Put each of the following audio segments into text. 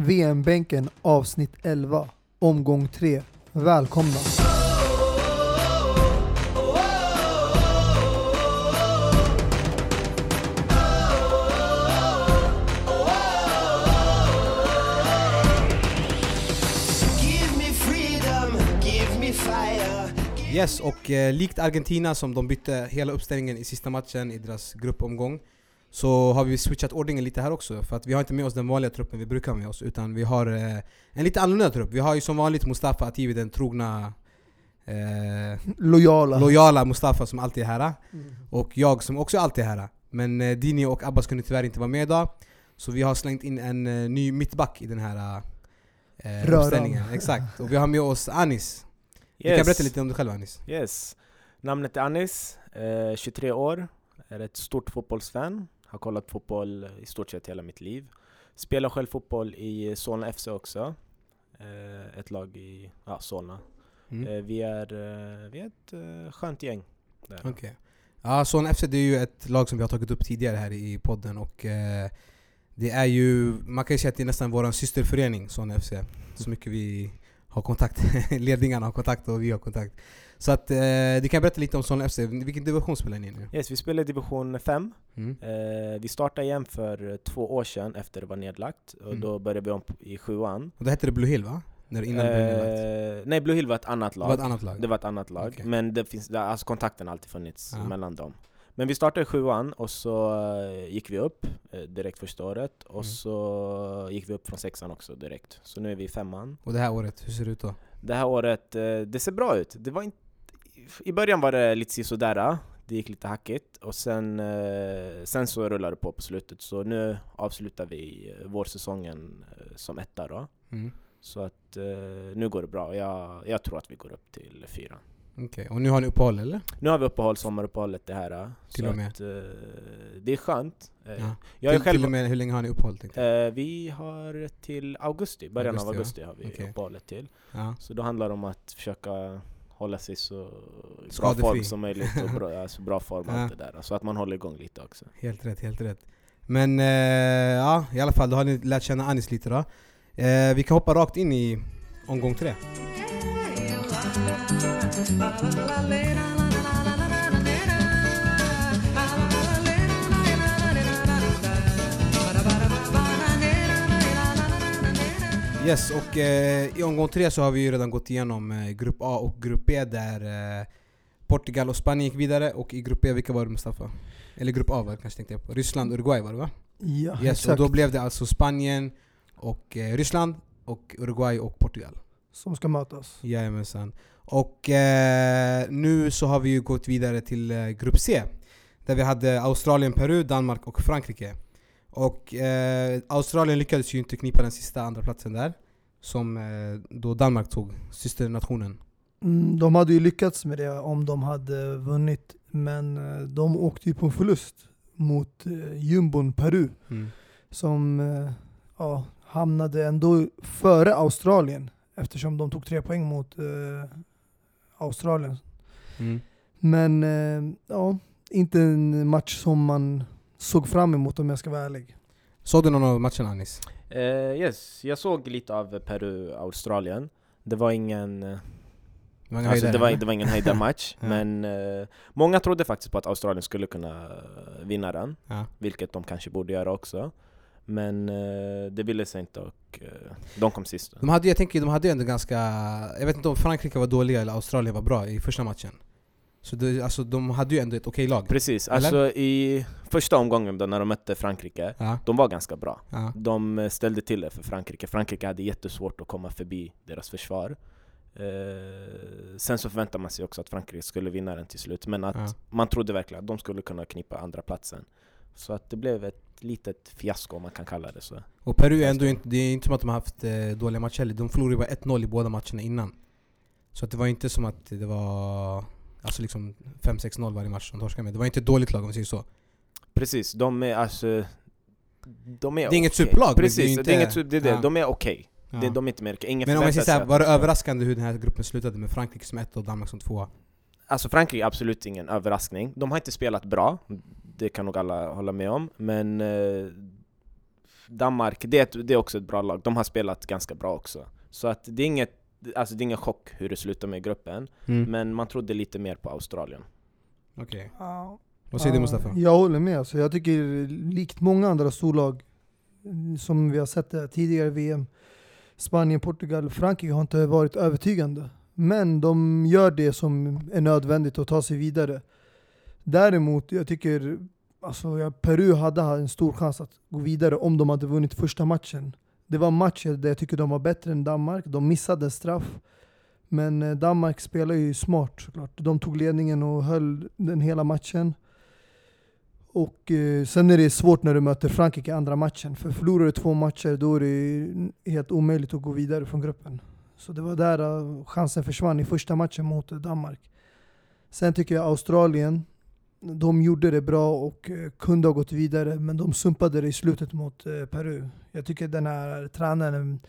VM-bänken avsnitt 11, omgång 3. Välkomna! Yes, och eh, likt Argentina som de bytte hela uppställningen i sista matchen i deras gruppomgång så har vi switchat ordningen lite här också. För att vi har inte med oss den vanliga truppen vi brukar ha med oss utan vi har eh, en lite annorlunda trupp. Vi har ju som vanligt Mustafa Ativi, den trogna eh, Lojala. lojala Mustafa som alltid är här. Mm. Och jag som också alltid är här. Men eh, Dini och Abbas kunde tyvärr inte vara med idag. Så vi har slängt in en eh, ny mittback i den här eh, uppställningen. Exakt. Och vi har med oss Anis. Du kan berätta lite om dig själv Anis. Yes. Namnet är Anis, eh, 23 år, är ett stort fotbollsfan. Har kollat fotboll i stort sett hela mitt liv. Spelar själv fotboll i Solna FC också. Eh, ett lag i ja, Solna. Mm. Eh, vi, är, eh, vi är ett eh, skönt gäng. Okej. Ja, Solna FC det är ju ett lag som vi har tagit upp tidigare här i podden och eh, det är ju, man kan ju säga att det är nästan vår systerförening Solna FC. Så mycket vi har kontakt, ledningarna har kontakt och vi har kontakt. Så att eh, du kan berätta lite om Solna FC, vilken division spelar ni i nu? Yes, vi spelar i division 5. Mm. Eh, vi startade igen för två år sedan efter det var nedlagt. Och Mm. Då började vi om i sjuan. Och då hette det Blue Hill va? När innan det. Eh, nej, Blue Hill var ett annat Det lag. var ett annat lag? Det var ett annat lag, Okej. men det finns, det, alltså kontakten har alltid funnits Ja. mellan dem. Men vi startade sjuan och så eh, gick vi upp eh, direkt första året och Mm. så gick vi upp från sexan också direkt. Så nu är vi i femman. Och det här året, hur ser det ut då? Det här året, eh, det ser bra ut. Det var inte, I början var det lite sisådär, det gick lite hackigt och sen, eh, sen så rullade det på på slutet. Så nu avslutar vi eh, vårsäsongen eh, som etta då. Mm. Så att nu går det bra. Jag, jag tror att vi går upp till fyran. Okej, och nu har ni uppehåll eller? Nu har vi uppehåll, sommaruppehållet det här. äh, Till och med. Att, det är skönt. Ja. Jag till, själv, till och med, hur länge har ni uppehåll? Eh, vi har till augusti, början av Augusti, augusti har vi Okej. uppehållet till. Ja. Så då handlar det om att försöka hålla sig så bra Skadefri. form som möjligt och bra, alltså bra form och Ja. allt det där. Så att man håller igång lite också. Helt rätt, helt rätt. Men eh, ja, i alla fall, då har ni lärt känna Anis lite då. Eh, vi kan hoppa rakt in i omgång tre. Yes, och eh, i omgång tre så har vi ju redan gått igenom eh, grupp A och grupp B där eh, Portugal och Spanien gick vidare och i grupp B, vilka var det Mustafa? Eller grupp A var det kanske tänkte jag på. Ryssland, Uruguay var det va? Ja, Yes, och exakt. då blev det alltså Spanien och eh, Ryssland och Uruguay och Portugal. Som ska mötas. Jajamensan. Och eh, nu så har vi ju gått vidare till eh, grupp C. Där vi hade Australien, Peru, Danmark och Frankrike. Och eh, Australien lyckades ju inte knipa den sista andra platsen där. Som eh, då Danmark tog, systernationen. Mm, de hade ju lyckats med det om de hade vunnit, men eh, de åkte ju på en förlust mot eh, jumbon Peru. Mm. som eh, ja, hamnade ändå före Australien eftersom de tog tre poäng mot eh, Australien. Mm. Men eh, ja, inte en match som man såg fram emot om jag ska vara ärlig. Såg du någon av matcherna Anis? Eh, yes, jag såg lite av Peru-Australien. Det var ingen... Det var ingen Alltså, det, var, det var ingen höjdarmatch, Ja. men eh, många trodde faktiskt på att Australien skulle kunna eh, vinna den, Ja. vilket de kanske borde göra också. Men eh, det ville sig inte och eh, de kom sist. De hade, jag tänker, de hade ju ändå ganska... Jag vet inte om Frankrike var dåliga eller Australien var bra i första matchen. Så det, alltså, de hade ju ändå ett okej lag. Precis, Eller? alltså i första omgången då när de mötte Frankrike, Ja, de var ganska bra. ja. De eh, ställde till det för Frankrike. Frankrike hade jättesvårt att komma förbi deras försvar. Eh, sen så förväntade man sig också att Frankrike skulle vinna den till slut, men att Ja. man trodde verkligen att de skulle kunna knipa andra platsen. Så att det blev ett litet fiasko om man kan kalla det så. Och Peru är ändå inte, det är inte som att de har haft eh, dåliga matcher. De förlorade bara 1-0 i båda matcherna innan. Så att det var inte som att det var alltså liksom 5-6-0 varje match de torskade med. Det var inte ett dåligt lag om vi säger så. Precis, de är alltså... De är Det är inget okej. superlag, men det är Precis, ju det inte- är inget det är det. Ja. De är okej. Ja. Det- De är inte mer Ingen Men om jag säger såhär, var det de ska- överraskande hur den här gruppen slutade med Frankrike som ett och Danmark som tvåa? Alltså Frankrike är absolut ingen överraskning. De har inte spelat bra, det kan nog alla hålla med om. Men eh, Danmark, det är, det är också ett bra lag. De har spelat ganska bra också. Så att det är inget, alltså det är ingen chock hur det slutar med gruppen. Mm. Men man trodde lite mer på Australien. Okej. Ja. Vad säger du Mustafa? Jag håller med. Alltså, jag tycker likt många andra storlag mm, som vi har sett det tidigare VM, Spanien, Portugal, Frankrike har inte varit övertygande. Men de gör det som är nödvändigt att ta sig vidare. Däremot, jag tycker alltså, Peru hade en stor chans att gå vidare om de hade vunnit första matchen. Det var matcher där jag tycker de var bättre än Danmark. De missade straff. Men eh, Danmark spelar ju smart såklart. De tog ledningen och höll den hela matchen. Och eh, sen är det svårt när du möter Frankrike i andra matchen. För förlorar du två matcher då är det helt omöjligt att gå vidare från gruppen. Så det var där eh, chansen försvann i första matchen mot Danmark. Sen tycker jag Australien, de gjorde det bra och eh, kunde ha gått vidare men de sumpade det i slutet mot eh, Peru. Jag tycker den här tränaren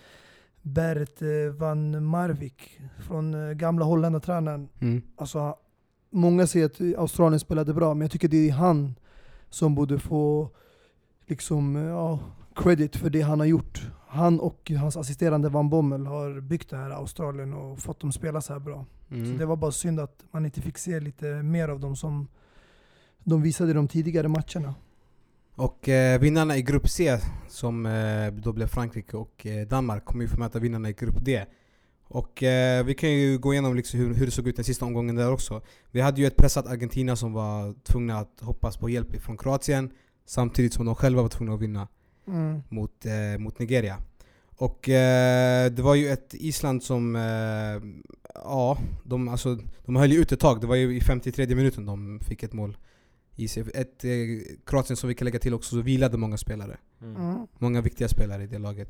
Bert eh, van Marwijk från gamla Holländartränaren Mm. Alltså, många säger att Australien spelade bra, men jag tycker det är han som borde få liksom, ja, credit för det han har gjort. Han och hans assisterande Van Bommel har byggt det här Australien och fått dem spela så här bra. Mm. Så det var bara synd att man inte fick se lite mer av dem som de visade de tidigare matcherna. Och eh, vinnarna i grupp C, som eh, då blev Frankrike och eh, Danmark, kommer ju få möta vinnarna i grupp D. Och eh, vi kan ju gå igenom liksom hur, hur det såg ut den sista omgången där också. Vi hade ju ett pressat Argentina som var tvungna att hoppas på hjälp från Kroatien, samtidigt som de själva var tvungna att vinna Mm. mot, eh, mot Nigeria. Och eh, det var ju ett Island som, ja, de, alltså, de höll ju ut ett tag. Det var ju i 53 minuten de fick ett mål. I sig. Ett eh, Kroatien som vi kan lägga till också, så vilade många spelare. Mm. Många viktiga spelare i det laget.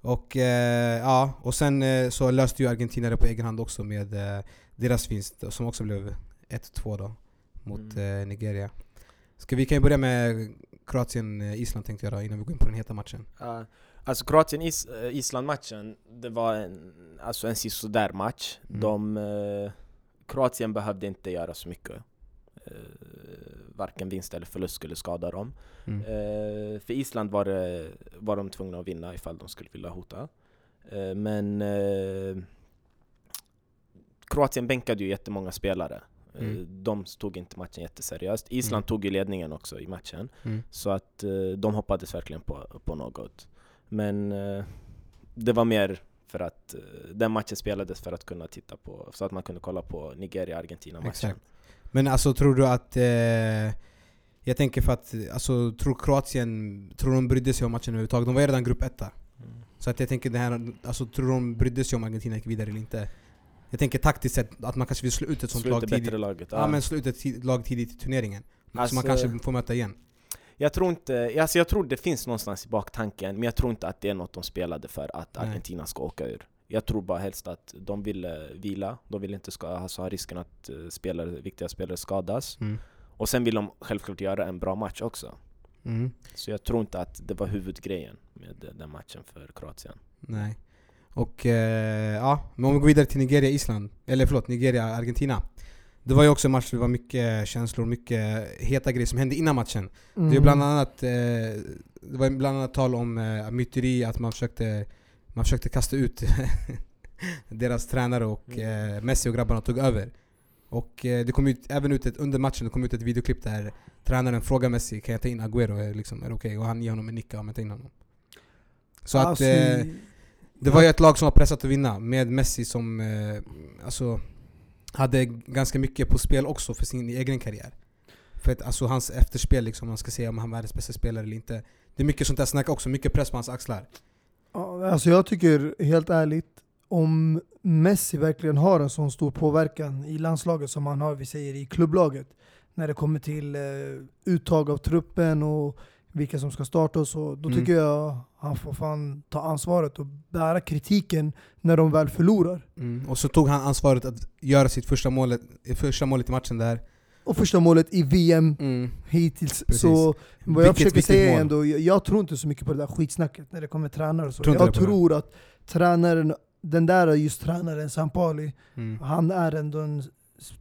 Och eh, ja, och sen eh, så löste ju Argentina det på egen hand också med eh, deras vinst som också blev 1-2 då mot Mm. eh, Nigeria. Ska vi kan ju börja med Kroatien-Island tänkte jag då, innan vi går in på den heta matchen. Ja, alltså Kroatien-Island-matchen, det var en, alltså en sisådär match. Mm. De, eh, Kroatien behövde inte göra så mycket. Eh, varken vinst eller förlust skulle skada dem. Mm. Eh, för Island var, det, var de tvungna att vinna ifall de skulle vilja hota. Eh, men eh, Kroatien bänkade ju jättemånga spelare. Eh, Mm. De tog inte matchen jätteseriöst. Island Mm. tog ju ledningen också i matchen. Mm. Så att eh, de hoppades verkligen på, på något. Men eh, det var mer för att den matchen spelades för att kunna titta på, så att man kunde kolla på Nigeria-Argentina-matchen. Men alltså tror du att... Eh, jag tänker för att, alltså tror Kroatien, tror de brydde sig om matchen överhuvudtaget? De var ju redan grupp etta. Mm. Så att jag tänker det här, alltså tror de brydde sig om Argentina gick vidare eller inte? Jag tänker taktiskt sett att man kanske vill slå ut ett sånt lag tidigt. laget. Ja. ja. men slå ut ett lag tidigt i turneringen. så Alltså- man kanske får möta igen. Jag tror inte, alltså jag tror det finns någonstans i baktanken, men jag tror inte att det är något de spelade för att Nej. Argentina ska åka ur. Jag tror bara helst att de ville vila, de vill inte ska, alltså ha risken att eh, spelare, viktiga spelare skadas. Mm. Och sen vill de självklart göra en bra match också. Mm. Så jag tror inte att det var huvudgrejen med den matchen för Kroatien. Nej. Och eh, ja, men om vi går vidare till Nigeria-Island, eller förlåt, Nigeria-Argentina. Det var ju också en match där det var mycket känslor, mycket heta grejer som hände innan matchen. Mm. Det är bland annat, eh, det var bland annat tal om eh, myteri, att man försökte, man försökte kasta ut deras tränare och eh, Messi och grabbarna tog över. Och eh, det kom ut, även ut ett, under matchen det kom ut ett videoklipp där tränaren frågar Messi kan jag ta in Agüero? Liksom, är det okej? Och han ger honom en nicka om jag tar in honom. Så att Alltså, eh, det var ju ett lag som var pressat att vinna med Messi som eh, alltså, hade ganska mycket på spel också för sin egen karriär. För att, alltså hans efterspel, liksom, man ska säga om han är världens bästa spelare eller inte. Det är mycket sånt där snack också, mycket press på hans axlar. Ja, Alltså jag tycker helt ärligt, om Messi verkligen har en sån stor påverkan i landslaget som han har, vi säger i klubblaget, när det kommer till eh, uttag av truppen och vilka som ska starta och så, då Mm. tycker jag han får fan ta ansvaret och bära kritiken när de väl förlorar. Och så tog han ansvaret att göra sitt första målet, första målet i matchen där. Och första målet i VM Mm. hittills. Precis. Så vad jag Vilket försöker säga är ändå, jag, jag tror inte så mycket på det där skitsnacket när det kommer tränare och så. Tror jag på det? tror att tränaren, den där just tränaren, Sampali, Mm. Han är ändå en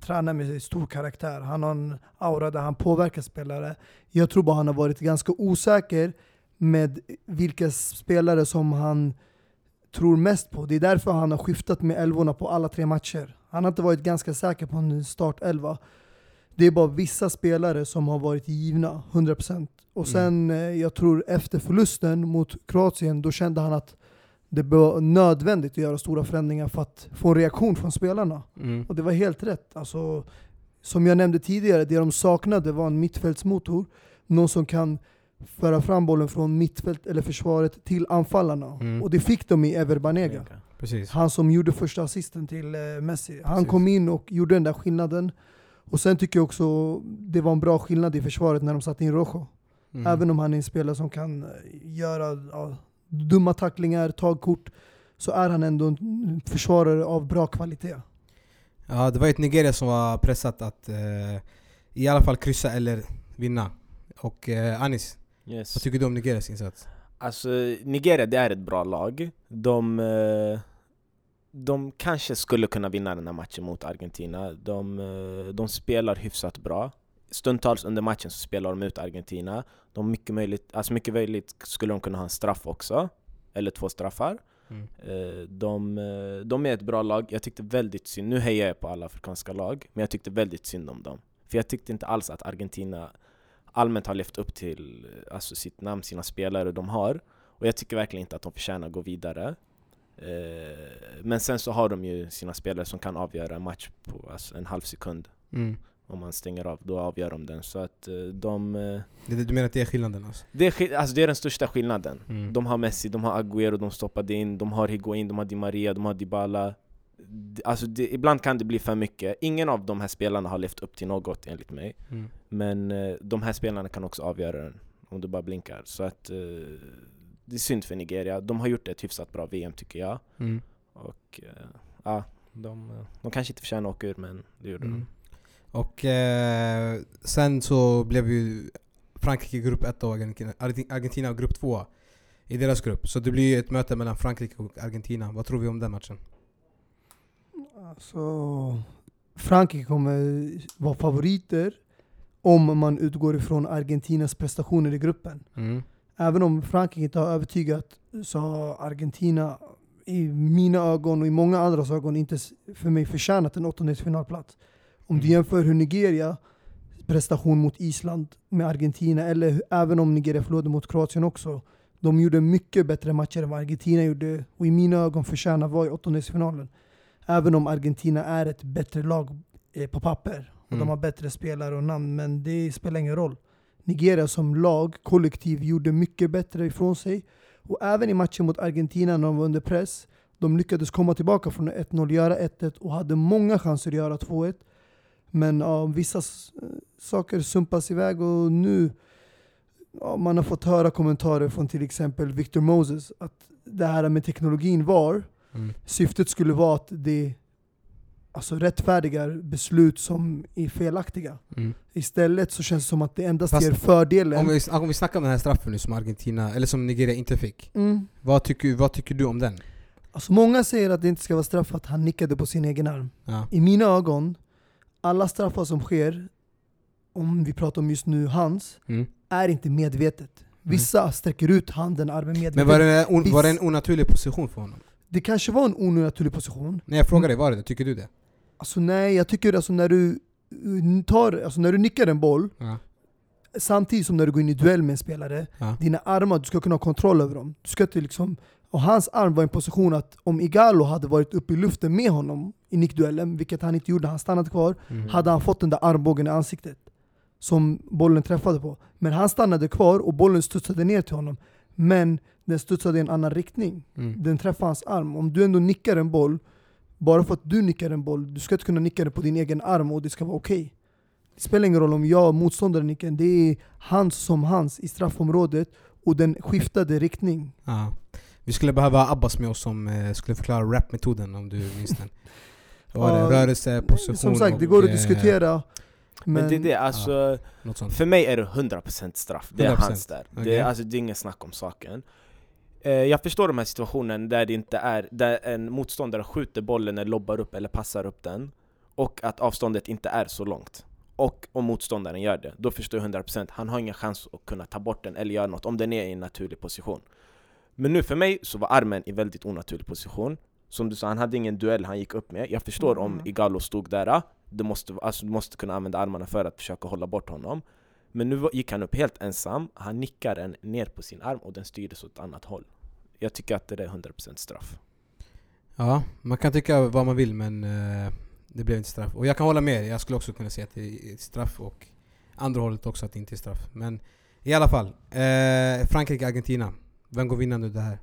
tränare med stor karaktär. Han har en aura där han påverkar spelare. Jag tror bara han har varit ganska osäker. med vilka spelare som han tror mest på. Det är därför han har skiftat med elvorna på alla tre matcher. Han har inte varit ganska säker på en startelva. Det är bara vissa spelare som har varit givna, 100%. Och sen, eh, jag tror efter förlusten mot Kroatien, då kände han att det var nödvändigt att göra stora förändringar för att få en reaktion från spelarna. Mm. Och det var helt rätt. Alltså, som jag nämnde tidigare, det de saknade var en mittfältsmotor. Någon som kan föra fram bollen från mittfält eller försvaret till anfallarna. Mm. Och det fick de i Ever Banega. Precis. Han som gjorde första assisten till eh, Messi. Han Precis. kom in och gjorde den där skillnaden. Och sen tycker jag också det var en bra skillnad i försvaret när de satte in Rojo. Mm. Även om han är en spelare som kan eh, göra ja, dumma tacklingar, ta kort, så är han ändå en försvarare av bra kvalitet. Ja, det var ett Nigeria som var pressat att eh, i alla fall kryssa eller vinna. Och eh, Anis, Yes. vad tycker du om Nigerias insats? Alltså Nigeria, det är ett bra lag. De, eh, de kanske skulle kunna vinna den här matchen mot Argentina. De, eh, de spelar hyfsat bra. Stundtals under matchen så spelar de ut Argentina. De mycket möjligt, alltså mycket möjligt skulle de kunna ha en straff också. Eller två straffar. Mm. Eh, De, eh, de är ett bra lag. Jag tyckte väldigt synd, nu hejar jag på alla afrikanska lag, men jag tyckte väldigt synd om dem. För jag tyckte inte alls att Argentina allmänt har levt upp till alltså, sitt namn, sina spelare de har. Och jag tycker verkligen inte att de förtjänar att gå vidare. Eh, Men sen så har de ju sina spelare som kan avgöra en match på alltså, en halv sekund. Mm. Om man stänger av, då avgör de den. Så att eh, de... eh, Det, du menar att det är skillnaden alltså? Det är, alltså, det är den största skillnaden. Mm. De har Messi, de har Agüero, de stoppade in, de har Higuain, de har Di Maria, de har Dybala. Alltså det, ibland kan det bli för mycket. Ingen av de här spelarna har levt upp till något enligt mig. Mm. Men de här spelarna kan också avgöra den om du bara blinkar. Så att det är synd för Nigeria. De har gjort ett hyfsat bra VM tycker jag. Mm. Och eh, ja, de, eh, de kanske inte förtjänar att åka ur men det gjorde Mm. de. Och eh, sen så blev ju Frankrike grupp 1 och Argentina, Argentina- Argentina grupp 2 i deras grupp. Så det blir ju ett möte mellan Frankrike och Argentina. Vad tror vi om den matchen? Alltså, Frankrike kommer vara favoriter om man utgår ifrån Argentinas prestationer i gruppen. Mm. Även om Frankrike inte har övertygat så har Argentina i mina ögon och i många andras ögon inte för mig förtjänat en åttondelsfinalplats. Om du Mm. jämför hur Nigeria prestation mot Island med Argentina, eller även om Nigeria förlorade mot Kroatien också. De gjorde mycket bättre matcher än vad Argentina gjorde och i mina ögon förtjänar vara i åttondelsfinalen. Även om Argentina är ett bättre lag eh, på papper och Mm. de har bättre spelare och namn, men det spelar ingen roll. Nigeria som lag, kollektiv, gjorde mycket bättre ifrån sig. Och även i matchen mot Argentina när de var under press, de lyckades komma tillbaka från 1-0, göra 1-1 och hade många chanser att göra 2-1. Men ja, vissa eh, saker sumpas iväg och nu ja, man har fått höra kommentarer från till exempel Victor Moses att det här med teknologin var, Mm. syftet skulle vara att det alltså rättfärdigar beslut som är felaktiga. Mm. Istället så känns det som att det endast Fast ger fördelen. Om, vi, om vi snackar om den här straffen nu som Argentina, eller som Nigeria inte fick. Mm. Vad tycker, vad tycker du om den? Alltså många säger att det inte ska vara straff att han nickade på sin egen arm. Ja. I mina ögon, alla straffar som sker, om vi pratar om just nu hans, Mm. är inte medvetet. Vissa sträcker ut handen, armen medvetet. Men var det, var det en onaturlig position för honom? Det kanske var en onaturlig position. Nej jag frågar dig, var det det? Tycker du det? Alltså nej, jag tycker alltså när du uh, tar, alltså när du nickar en boll, Ja. samtidigt som när du går in i duell med en spelare, Ja. dina armar, du ska kunna ha kontroll över dem. Du ska inte liksom, och hans arm var i en position att om Igalo hade varit uppe i luften med honom i nickduellen, vilket han inte gjorde, han stannade kvar, Mm. hade han fått den där armbågen i ansiktet som bollen träffade på. Men han stannade kvar och bollen studsade ner till honom. Men den studsade i en annan riktning. Mm. Den träffade hans arm. Om du ändå nickar en boll, bara för att du nickar en boll, du ska inte kunna nicka den på din egen arm och det ska vara okej. Det spelar ingen roll om jag motståndaren nickar, det är hans som hans i straffområdet och den skiftade riktning. Ja. Vi skulle behöva Abbas med oss som eh, skulle förklara rap-metoden om du minns den. Det var Ja, det, rörelse, position Som sagt, det går att eh, diskutera. Men, Men, det är det, alltså sånt. För mig är det 100% straff, det är 100%. hans där. Det, Okej. är, alltså, det är ingen snack om saken. Eh, jag förstår de här situationerna där det inte är, där en motståndare skjuter bollen eller lobbar upp eller passar upp den och att avståndet inte är så långt. och om motståndaren gör det, då förstår jag 100% han har ingen chans att kunna ta bort den eller göra något om den är i en naturlig position. Men nu för mig så var armen i väldigt onaturlig position. Som du sa, han hade ingen duell han gick upp med. Jag förstår om Mm. Igalo stod där, du måste, alltså, du måste kunna använda armarna för att försöka hålla bort honom. Men nu gick han upp helt ensam, han nickar den ner på sin arm och den styrdes åt ett annat håll. Jag tycker att det är 100% straff. Ja, man kan tycka vad man vill men eh, det blev inte straff. Och jag kan hålla med, jag skulle också kunna säga att det är straff och andra hållet också att det inte är straff. Men i alla fall, eh, Frankrike-Argentina. Vem går vinnande ur det här?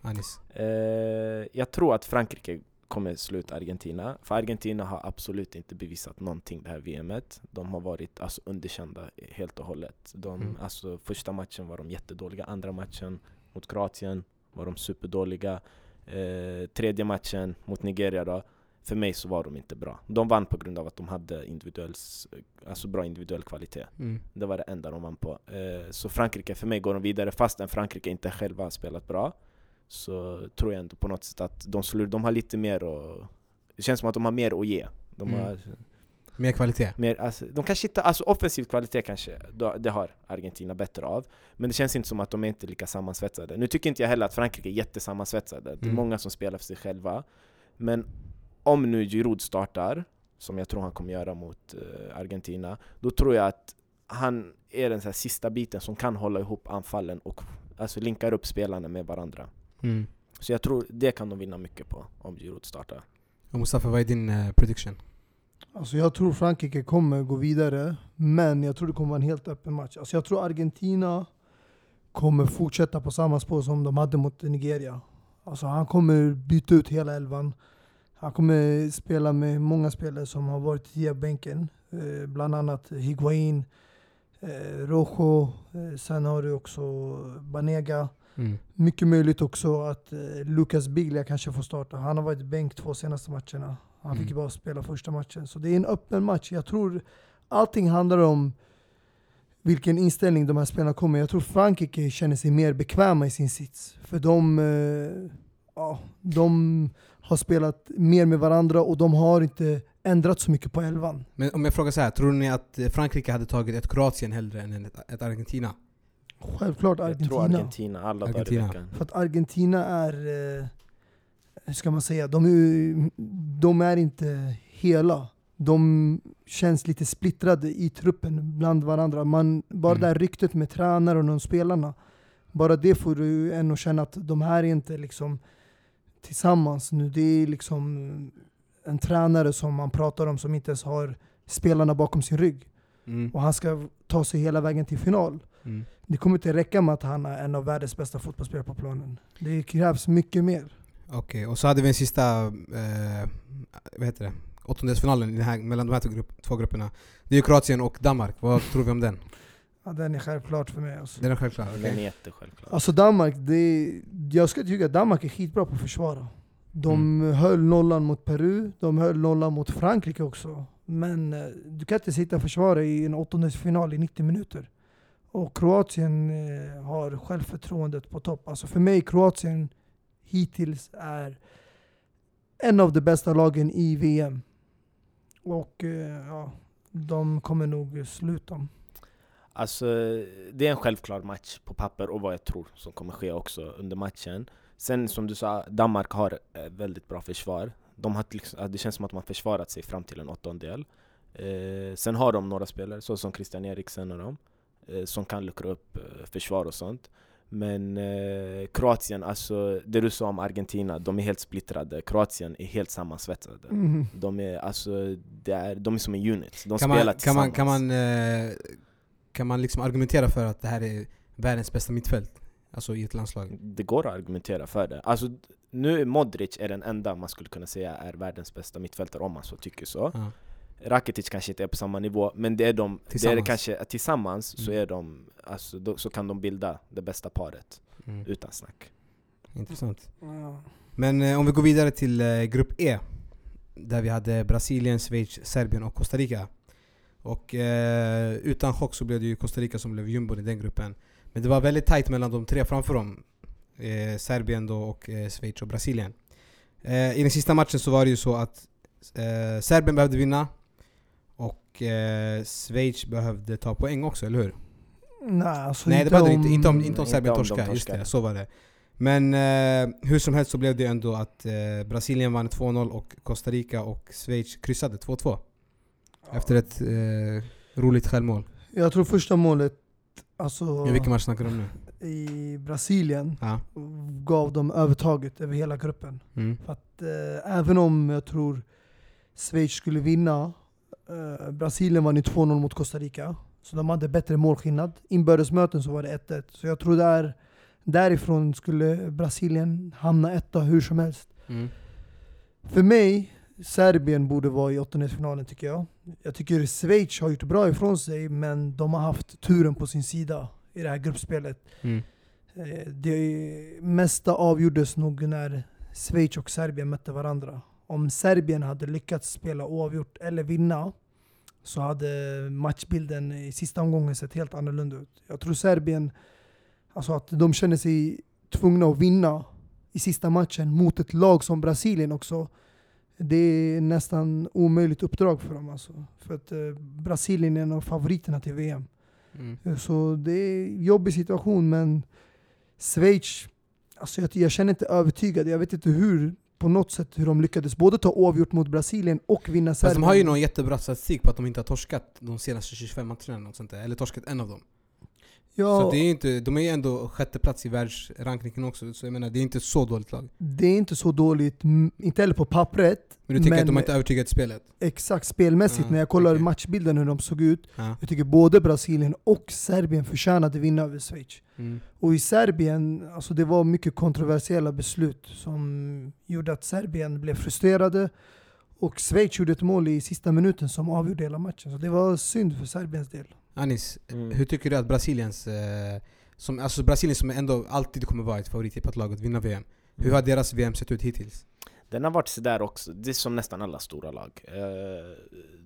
Anis? Eh, jag tror att Frankrike kommer slå ut Argentina, för Argentina har absolut inte bevisat någonting det här VMet. De har varit alltså, underkända helt och hållet. De, Mm. alltså, första matchen var de jättedåliga, andra matchen mot Kroatien var de superdåliga. Eh, tredje matchen mot Nigeria då, för mig så var de inte bra. De vann på grund av att de hade individuell, alltså bra individuell kvalitet. Mm. Det var det enda de vann på. Eh, så Frankrike, för mig går de vidare fastän Frankrike inte själva har spelat bra. Så tror jag ändå på något sätt att de, de har lite mer och Det känns som att de har mer att ge. De, Mm. har Mer kvalitet? mer, alltså, de kanske inte, alltså offensiv kvalitet kanske, det har Argentina bättre av. Men det känns inte som att de är inte lika sammansvetsade. Nu tycker inte jag heller att Frankrike är jättesammansvetsade. Det är Mm. många som spelar för sig själva. Men om nu Giroud startar, som jag tror han kommer göra mot eh, Argentina, då tror jag att han är den så sista biten som kan hålla ihop anfallen och alltså linkar upp spelarna med varandra. Mm. Så jag tror det kan de vinna mycket på, om Giroud startar. Och Mustafa, vad är din eh, prediction? Alltså jag tror Frankrike kommer gå vidare, men jag tror det kommer vara en helt öppen match. Alltså jag tror Argentina kommer fortsätta på samma spår som de hade mot Nigeria. Alltså han kommer byta ut hela elvan. Han kommer spela med många spelare som har varit i bänken. Eh, bland annat Higuain, eh, Rojo, eh, sen har du också Banega. Mm. Mycket möjligt också att eh, Lucas Biglia kanske får starta. Han har varit bänk två senaste matcherna. Han fick Mm. ju bara spela första matchen. Så det är en öppen match. Jag tror allting handlar om vilken inställning de här spelarna kommer. Jag tror Frankrike känner sig mer bekväma i sin sits. För de, eh, ja, de har spelat mer med varandra och de har inte ändrat så mycket på elvan. Men om jag frågar så här, tror ni att Frankrike hade tagit ett Kroatien hellre än ett Argentina? Självklart Jag tror Argentina. Argentina alla dagar i Argentina. veckan. För att Argentina är, eh, hur ska man säga, de är, de är inte hela. De känns lite splittrade i truppen bland varandra. Man, bara Mm. det här ryktet med tränare och de spelarna, bara det får du en att känna att de här är inte liksom tillsammans nu. Det är liksom en tränare som man pratar om som inte ens har spelarna bakom sin rygg. Mm. Och han ska ta sig hela vägen till final. Mm. Det kommer inte räcka med att han är en av världens bästa fotbollsspelare på planen. Det krävs mycket mer. Okej, och så hade vi en sista, eh, vad heter det? Åttondelsfinalen i den här, mellan de här två, grupp, två grupperna. Det är ju Kroatien och Danmark, vad tror vi om den? Ja, den är självklart för mig. Alltså, Den är självklar? Den okej. är jättesjälvklar. alltså Danmark, det är, jag skulle tycka att Danmark är skitbra på att försvara. De höll nollan mot Peru, de höll nollan mot Frankrike också. Men eh, du kan inte sitta och försvara i en åttondelsfinal i 90 minuter. Och Kroatien eh, har självförtroendet på topp. Alltså för mig, Kroatien hittills är en av de bästa lagen i VM. Och eh, ja, de kommer nog sluta. Alltså, det är en självklar match på papper och vad jag tror som kommer ske också under matchen. Sen som du sa, Danmark har ett väldigt bra försvar. De har, liksom, det känns som att de har försvarat sig fram till en åttondel. Eh, sen har de några spelare, så som Christian Eriksen och dem, eh, som kan luckra upp eh, försvar och sånt. Men eh, Kroatien, alltså det du sa om Argentina, de är helt splittrade. Kroatien är helt sammansvetsade. Mm. De är, alltså, det är, de är som en unit. De Kan spelar man, kan tillsammans. man, kan man, eh, kan man liksom argumentera för att det här är världens bästa mittfält? Alltså i ett landslag? Det går att argumentera för det. Alltså, nu Modric är den enda man skulle kunna säga är världens bästa mittfältare om man så tycker så. Ja. Rakitic kanske inte är på samma nivå, men det är de, det är Tillsammans. kanske, tillsammans så, Mm. är de, alltså, då, så kan de bilda det bästa paret, Mm. utan snack. Intressant. Men eh, om vi går vidare till eh, grupp E. Där vi hade Brasilien, Schweiz, Serbien och Costa Rica. Och eh, utan chock så blev det ju Costa Rica som blev jumbon i den gruppen. Men det var väldigt tight mellan de tre framför dem. Eh, Serbien då och eh, Schweiz och Brasilien. Eh, I den sista matchen så var det ju så att eh, Serbien behövde vinna. Och eh, Schweiz behövde ta poäng också, eller hur? Nej, alltså Nej det behövde de inte, inte om, inte om Serbien om de torskade, just det, så var det. Men eh, hur som helst så blev det ändå att eh, Brasilien vann 2-0 och Costa Rica och Schweiz kryssade 2-2. Efter ett eh, roligt självmål. Jag tror första målet, alltså Men vilken match snackar du om nu? i Brasilien, Ja. gav dem övertaget över hela gruppen. Mm. För att eh, även om jag tror Schweiz skulle vinna, eh, Brasilien vann ju 2-0 mot Costa Rica, så de hade bättre målskillnad. Inbördesmöten så var det 1-1, så jag tror där, därifrån skulle Brasilien hamna etta hur som helst. Mm. För mig, Serbien borde vara i åttondelsfinalen tycker jag. Jag tycker Schweiz har gjort bra ifrån sig, men de har haft turen på sin sida i det här gruppspelet. Mm. Eh, Det mesta avgjordes nog när Schweiz och Serbien mötte varandra. Om Serbien hade lyckats spela oavgjort eller vinna så hade matchbilden i sista omgången sett helt annorlunda ut. Jag tror Serbien, alltså att de känner sig tvungna att vinna i sista matchen mot ett lag som Brasilien också. Det är nästan omöjligt uppdrag för dem alltså. För att eh, Brasilien är en av favoriterna till VM. Mm. Så det är en jobbig situation, men Schweiz, alltså jag, jag känner inte övertygad. Jag vet inte hur, på något sätt, hur de lyckades både ta oavgjort mot Brasilien och vinna Fast Serbien. de har ju någon jättebra statistik på att de inte har torskat de senaste 25 matcherna eller något sånt där. Eller torskat en av dem. Ja, Så det är inte, de är ändå sjätte plats i världsrankingen också, så jag menar det är inte så dåligt lag. det är inte så dåligt, inte heller på pappret. Men du tycker Men- att de inte övertygat spelet? Exakt spelmässigt, Ja, när jag kollar okej. matchbilden hur de såg ut. Ja. Jag tycker både Brasilien och Serbien förtjänade vinna över Schweiz. Mm. Och i Serbien, alltså det var mycket kontroversiella beslut som gjorde att Serbien blev frustrerade. Och Schweiz gjorde ett mål i sista minuten som avgjorde hela matchen. Så det var synd för Serbiens del. Anis, Mm. hur tycker du att Brasiliens, eh, som, alltså Brasilien som ändå alltid kommer vara ett favorittippat lag att vinna VM. Hur har deras VM sett ut hittills? Den har varit sådär också, det är som nästan alla stora lag. Eh,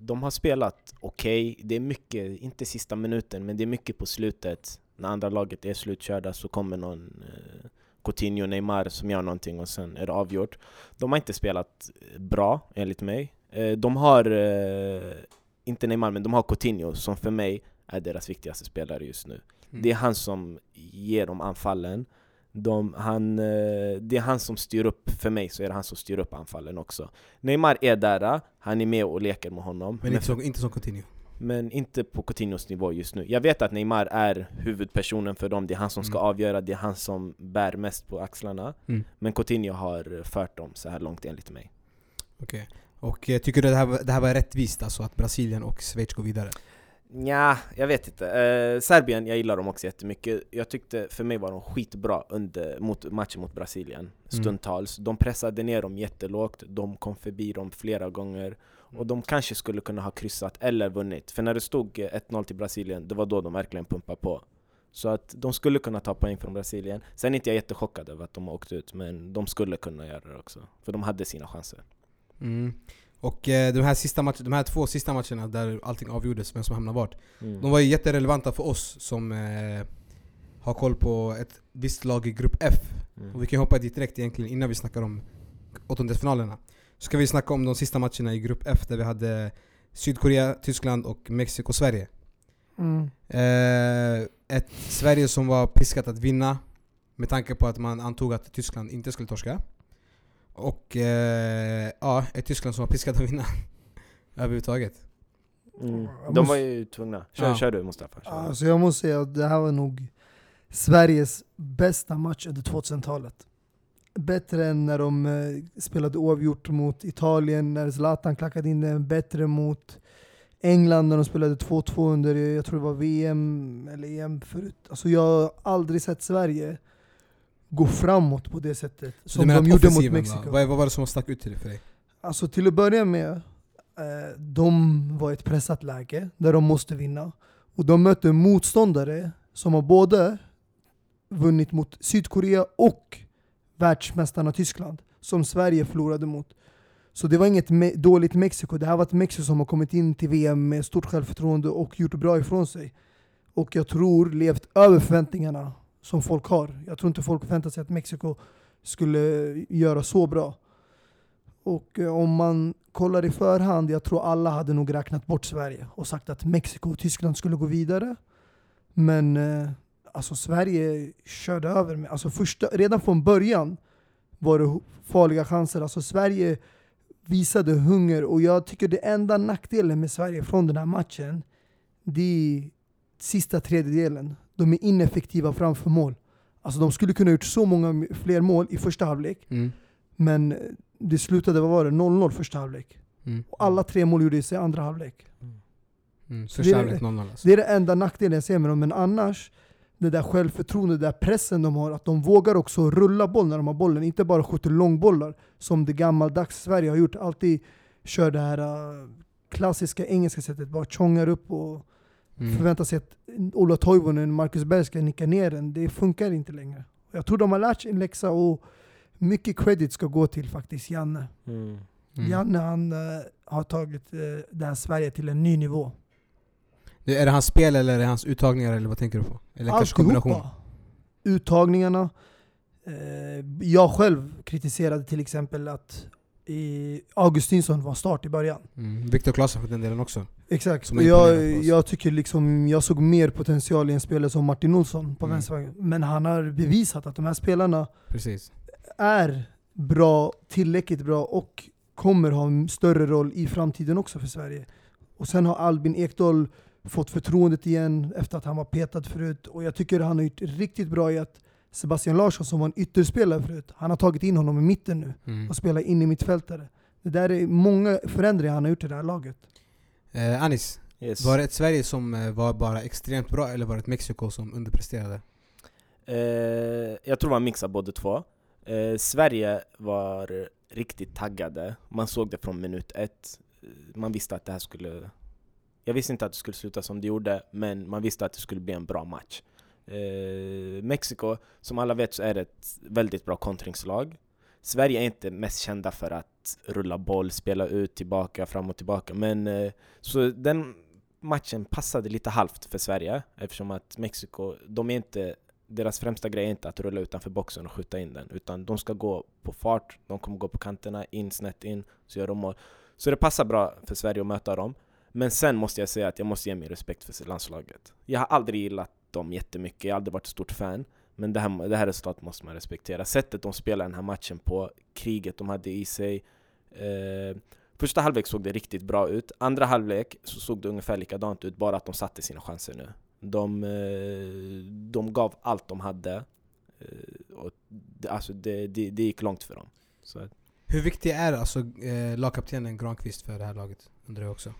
De har spelat okej, det är mycket, inte sista minuten, men det är mycket på slutet. När andra laget är slutkörda så kommer någon eh, Coutinho, Neymar som gör någonting och sen är det avgjort. De har inte spelat bra, enligt mig. De har, inte Neymar, men de har Coutinho som för mig är deras viktigaste spelare just nu. Mm. Det är han som ger dem anfallen. De, han, eh, det är han som styr upp, för mig så är det han som styr upp anfallen också. Neymar är där, han är med och leker med honom. Men inte, så, inte som Coutinho. men inte på Coutinhos nivå just nu. Jag vet att Neymar är huvudpersonen för dem, det är han som ska Mm. avgöra, det är han som bär mest på axlarna. Mm. Men Coutinho har fört dem så här långt enligt mig. Okej. Och eh, tycker du det här, det här var rättvist, alltså att Brasilien och Schweiz går vidare? Ja, jag vet inte. Eh, Serbien, jag gillar dem också jättemycket. Jag tyckte, för mig var de skitbra under mot, matchen mot Brasilien, stundtals. De pressade ner dem jättelågt, de kom förbi dem flera gånger. Och de kanske skulle kunna ha kryssat eller vunnit. För när det stod eh, 1-0 till Brasilien, det var då de verkligen pumpade på. Så att de skulle kunna ta poäng från Brasilien. Sen är inte jag jättechockad över att de har åkt ut, men de skulle kunna göra det också. För de hade sina chanser. Mm. Och eh, de, här sista match, de här två sista matcherna där allting avgjordes, vem som hamnade vart. Mm. De var ju jätterelevanta för oss som eh, har koll på ett visst lag i grupp F. Mm. Och vi kan hoppa dit direkt egentligen innan vi snackar om åttondelsfinalerna. Så ska vi snacka om de sista matcherna i grupp F där vi hade Sydkorea, Tyskland och Mexiko, Sverige. Mm. Eh, ett Sverige som var piskat att vinna med tanke på att man antog att Tyskland inte skulle torska. Och eh, ja, ett Tyskland som var piskat att vinna överhuvudtaget. Mm. De måste- var ju tvungna. Kör, Ja. kör du Mustafa. Kör. Alltså jag måste säga att det här var nog Sveriges bästa match under 2000-talet. Bättre än när de eh, spelade oavgjort mot Italien, när Zlatan klackade in den. Bättre mot England när de spelade 2-2 under, jag tror det var VM eller EM förut. Alltså jag har aldrig sett Sverige gå framåt på det sättet som de gjorde mot Mexiko. vad, vad var det som stack ut till dig för dig? Alltså till att börja med, eh, de var i ett pressat läge där de måste vinna. Och de mötte motståndare som har både vunnit mot Sydkorea och världsmästarna Tyskland, som Sverige förlorade mot. Så det var inget me- dåligt Mexiko, det här var ett Mexiko som har kommit in till VM med stort självförtroende och gjort bra ifrån sig. Och jag tror levt över förväntningarna som folk har. Jag tror inte folk förväntar sig att Mexiko skulle göra så bra. Och eh, om man kollar i förhand, jag tror alla hade nog räknat bort Sverige och sagt att Mexiko och Tyskland skulle gå vidare. Men eh, alltså Sverige körde över mig. alltså första, redan från början var det farliga chanser. Alltså Sverige visade hunger och jag tycker det enda nackdelen med Sverige från den här matchen, det är sista tredjedelen. De är ineffektiva framför mål. Alltså de skulle kunna gjort så många fler mål i första halvlek, Mm. men det slutade, vad var det, 0-0 första halvlek. Mm. Och alla tre mål gjordes i andra halvlek. Mm. Det Första är- halvlek 0-0 alltså. Det är det enda nackdelen jag ser med dem, men annars, det där självförtroendet, den där pressen de har, att de vågar också rulla boll när de har bollen, inte bara skjuter långbollar som det gammaldags Sverige har gjort. Alltid kör det här äh, klassiska engelska sättet, bara tjongar upp och Mm. förväntar sig att Ola Toivonen, Marcus Berg ska nicka ner den. Det funkar inte längre. Jag tror de har lärt sig en läxa och mycket credit ska gå till faktiskt Janne. Mm. Mm. Janne han äh, har tagit äh, det här Sverige till en ny nivå. Det- Är det hans spel eller är det hans uttagningar eller vad tänker du på? Eller kanske kombination? Alltihopa. Uttagningarna. Eh, jag själv kritiserade till exempel att i Augustinsson var start i början. Mm. Viktor Claesson för den delen också. Exakt. Och jag, jag tycker liksom, jag såg mer potential i en spelare som Martin Olsson på Mm. vänstervägen. Men han har bevisat att de här spelarna Precis. är bra, tillräckligt bra och kommer ha en större roll i framtiden också för Sverige. Och sen har Albin Ekdal fått förtroendet igen efter att han var petad förut. Och jag tycker han har gjort riktigt bra i att Sebastian Larsson som var en ytterspelare förut, han har tagit in honom i mitten nu Mm. och spelar in i mittfältare. Det där är många förändringar han har gjort i det här laget. Eh, Anis, Yes. var det ett Sverige som eh, var bara extremt bra eller var det ett Mexiko som underpresterade? Eh, jag tror det var en mix av båda två. Eh, Sverige var riktigt taggade. Man såg det från minut ett. Eh, Man visste att det här skulle... Jag visste inte att det skulle sluta som det gjorde, men man visste att det skulle bli en bra match. Eh, Mexiko, som alla vet så är det ett väldigt bra kontringslag. Sverige är inte mest kända för att rulla boll, spela ut, tillbaka, fram och tillbaka. Men eh, så den matchen passade lite halvt för Sverige eftersom att Mexiko, de är inte deras främsta grej är inte att rulla utanför boxen och skjuta in den, utan de ska gå på fart, de kommer gå på kanterna, in, snett in, så gör de mål. Så det passar bra för Sverige att möta dem. Men sen måste jag säga att jag måste ge min respekt för landslaget. Jag har aldrig gillat dem jättemycket, jag har aldrig varit ett stort fan. Men det här, det här resultatet måste man respektera. Sättet de spelade den här matchen på, kriget de hade i sig. Eh, första halvlek såg det riktigt bra ut. Andra halvlek så såg det ungefär likadant ut, bara att de satte sina chanser nu. De, eh, de gav allt de hade. Eh, och det, alltså det, det, det gick långt för dem. Så, Hur viktig är alltså eh, lagkaptenen Granqvist för det här laget? Undrar jag också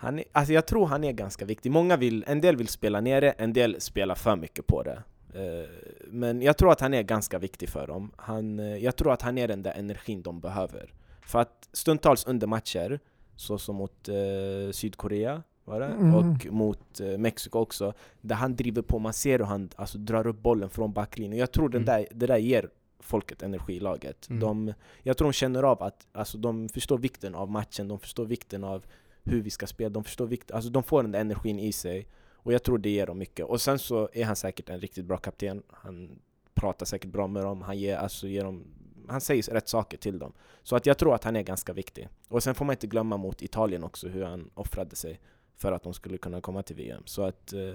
han är, alltså jag tror han är ganska viktig. Många vill, en del vill spela ner det, en del spelar för mycket på det. Eh, Men jag tror att han är ganska viktig för dem. Han, eh, jag tror att han är den där energin de behöver. För att stundtals under matcher, så som mot eh, Sydkorea var det, Mm. och mot eh, Mexiko också, där han driver på, man ser hur han alltså, drar upp bollen från backlinjen. Jag tror den Mm. där, det där ger folket energi i laget. Mm. De, jag tror de känner av att alltså, de förstår vikten av matchen, de förstår vikten av hur vi ska spela, de förstår vikt, alltså de får den där energin i sig och jag tror det ger dem mycket. Och sen så är han säkert en riktigt bra kapten, han pratar säkert bra med dem, han, ger, alltså, ger dem, han säger rätt saker till dem. Så att jag tror att han är ganska viktig. Och sen får man inte glömma mot Italien också hur han offrade sig för att de skulle kunna komma till VM. Så att eh,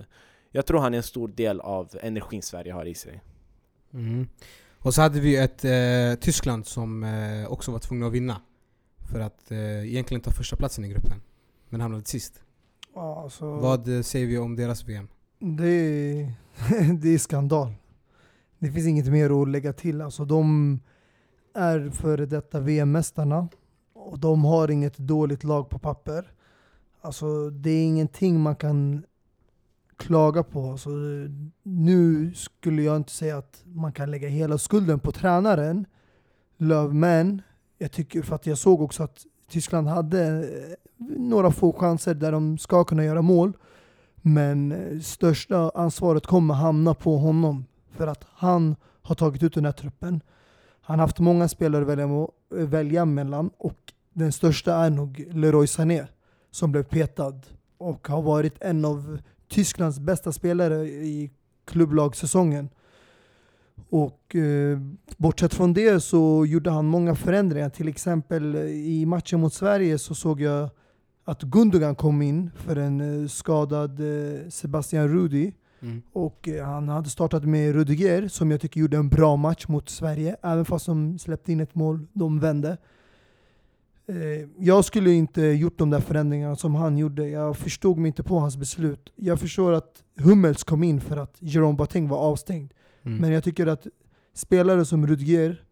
jag tror han är en stor del av energin Sverige har i sig. Mm. Och så hade vi ju ett eh, Tyskland som eh, också var tvungna att vinna. För att eh, egentligen ta första platsen i gruppen. Men hamnade sist. Alltså, Vad eh, säger vi om deras VM? Det är, det är skandal. Det finns inget mer att lägga till. Alltså, de är före detta VM-mästarna och de har inget dåligt lag på papper. Alltså, det är ingenting man kan klaga på. Alltså, nu skulle jag inte säga att man kan lägga hela skulden på tränaren, Löv, men jag tycker för att jag såg också att Tyskland hade eh, några få chanser där de ska kunna göra mål. Men eh, största ansvaret kommer hamna på honom för att han har tagit ut den här truppen. Han har haft många spelare att välja, eh, välja mellan och den största är nog Leroy Sané som blev petad och har varit en av Tysklands bästa spelare i klubblagssäsongen. Och eh, bortsett från det så gjorde han många förändringar. Till exempel eh, i matchen mot Sverige så såg jag att Gundogan kom in för en eh, skadad eh, Sebastian Rudi. Mm. Och eh, han hade startat med Rudiger som jag tycker gjorde en bra match mot Sverige. Även fast de släppte in ett mål, de vände. Eh, Jag skulle inte gjort de där förändringarna som han gjorde. Jag förstod mig inte på hans beslut. Jag förstår att Hummels kom in för att Jerome Boateng var avstängd. Mm. Men jag tycker att spelare som Rudger,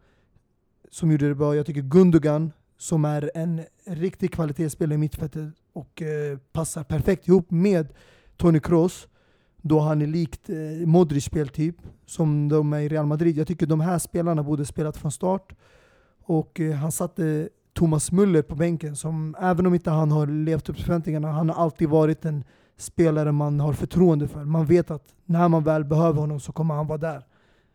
som gjorde det bra, jag tycker Gundogan, som är en riktig kvalitetsspelare i mittfältet och eh, passar perfekt ihop med Toni Kroos, då han är likt eh, Modric speltyp, som de är i Real Madrid. Jag tycker de här spelarna borde spelat från start. Och eh, han satte Thomas Müller på bänken, som även om inte han har levt upp till förväntningarna, han har alltid varit en spelare man har förtroende för. Man vet att när man väl behöver honom så kommer han vara där.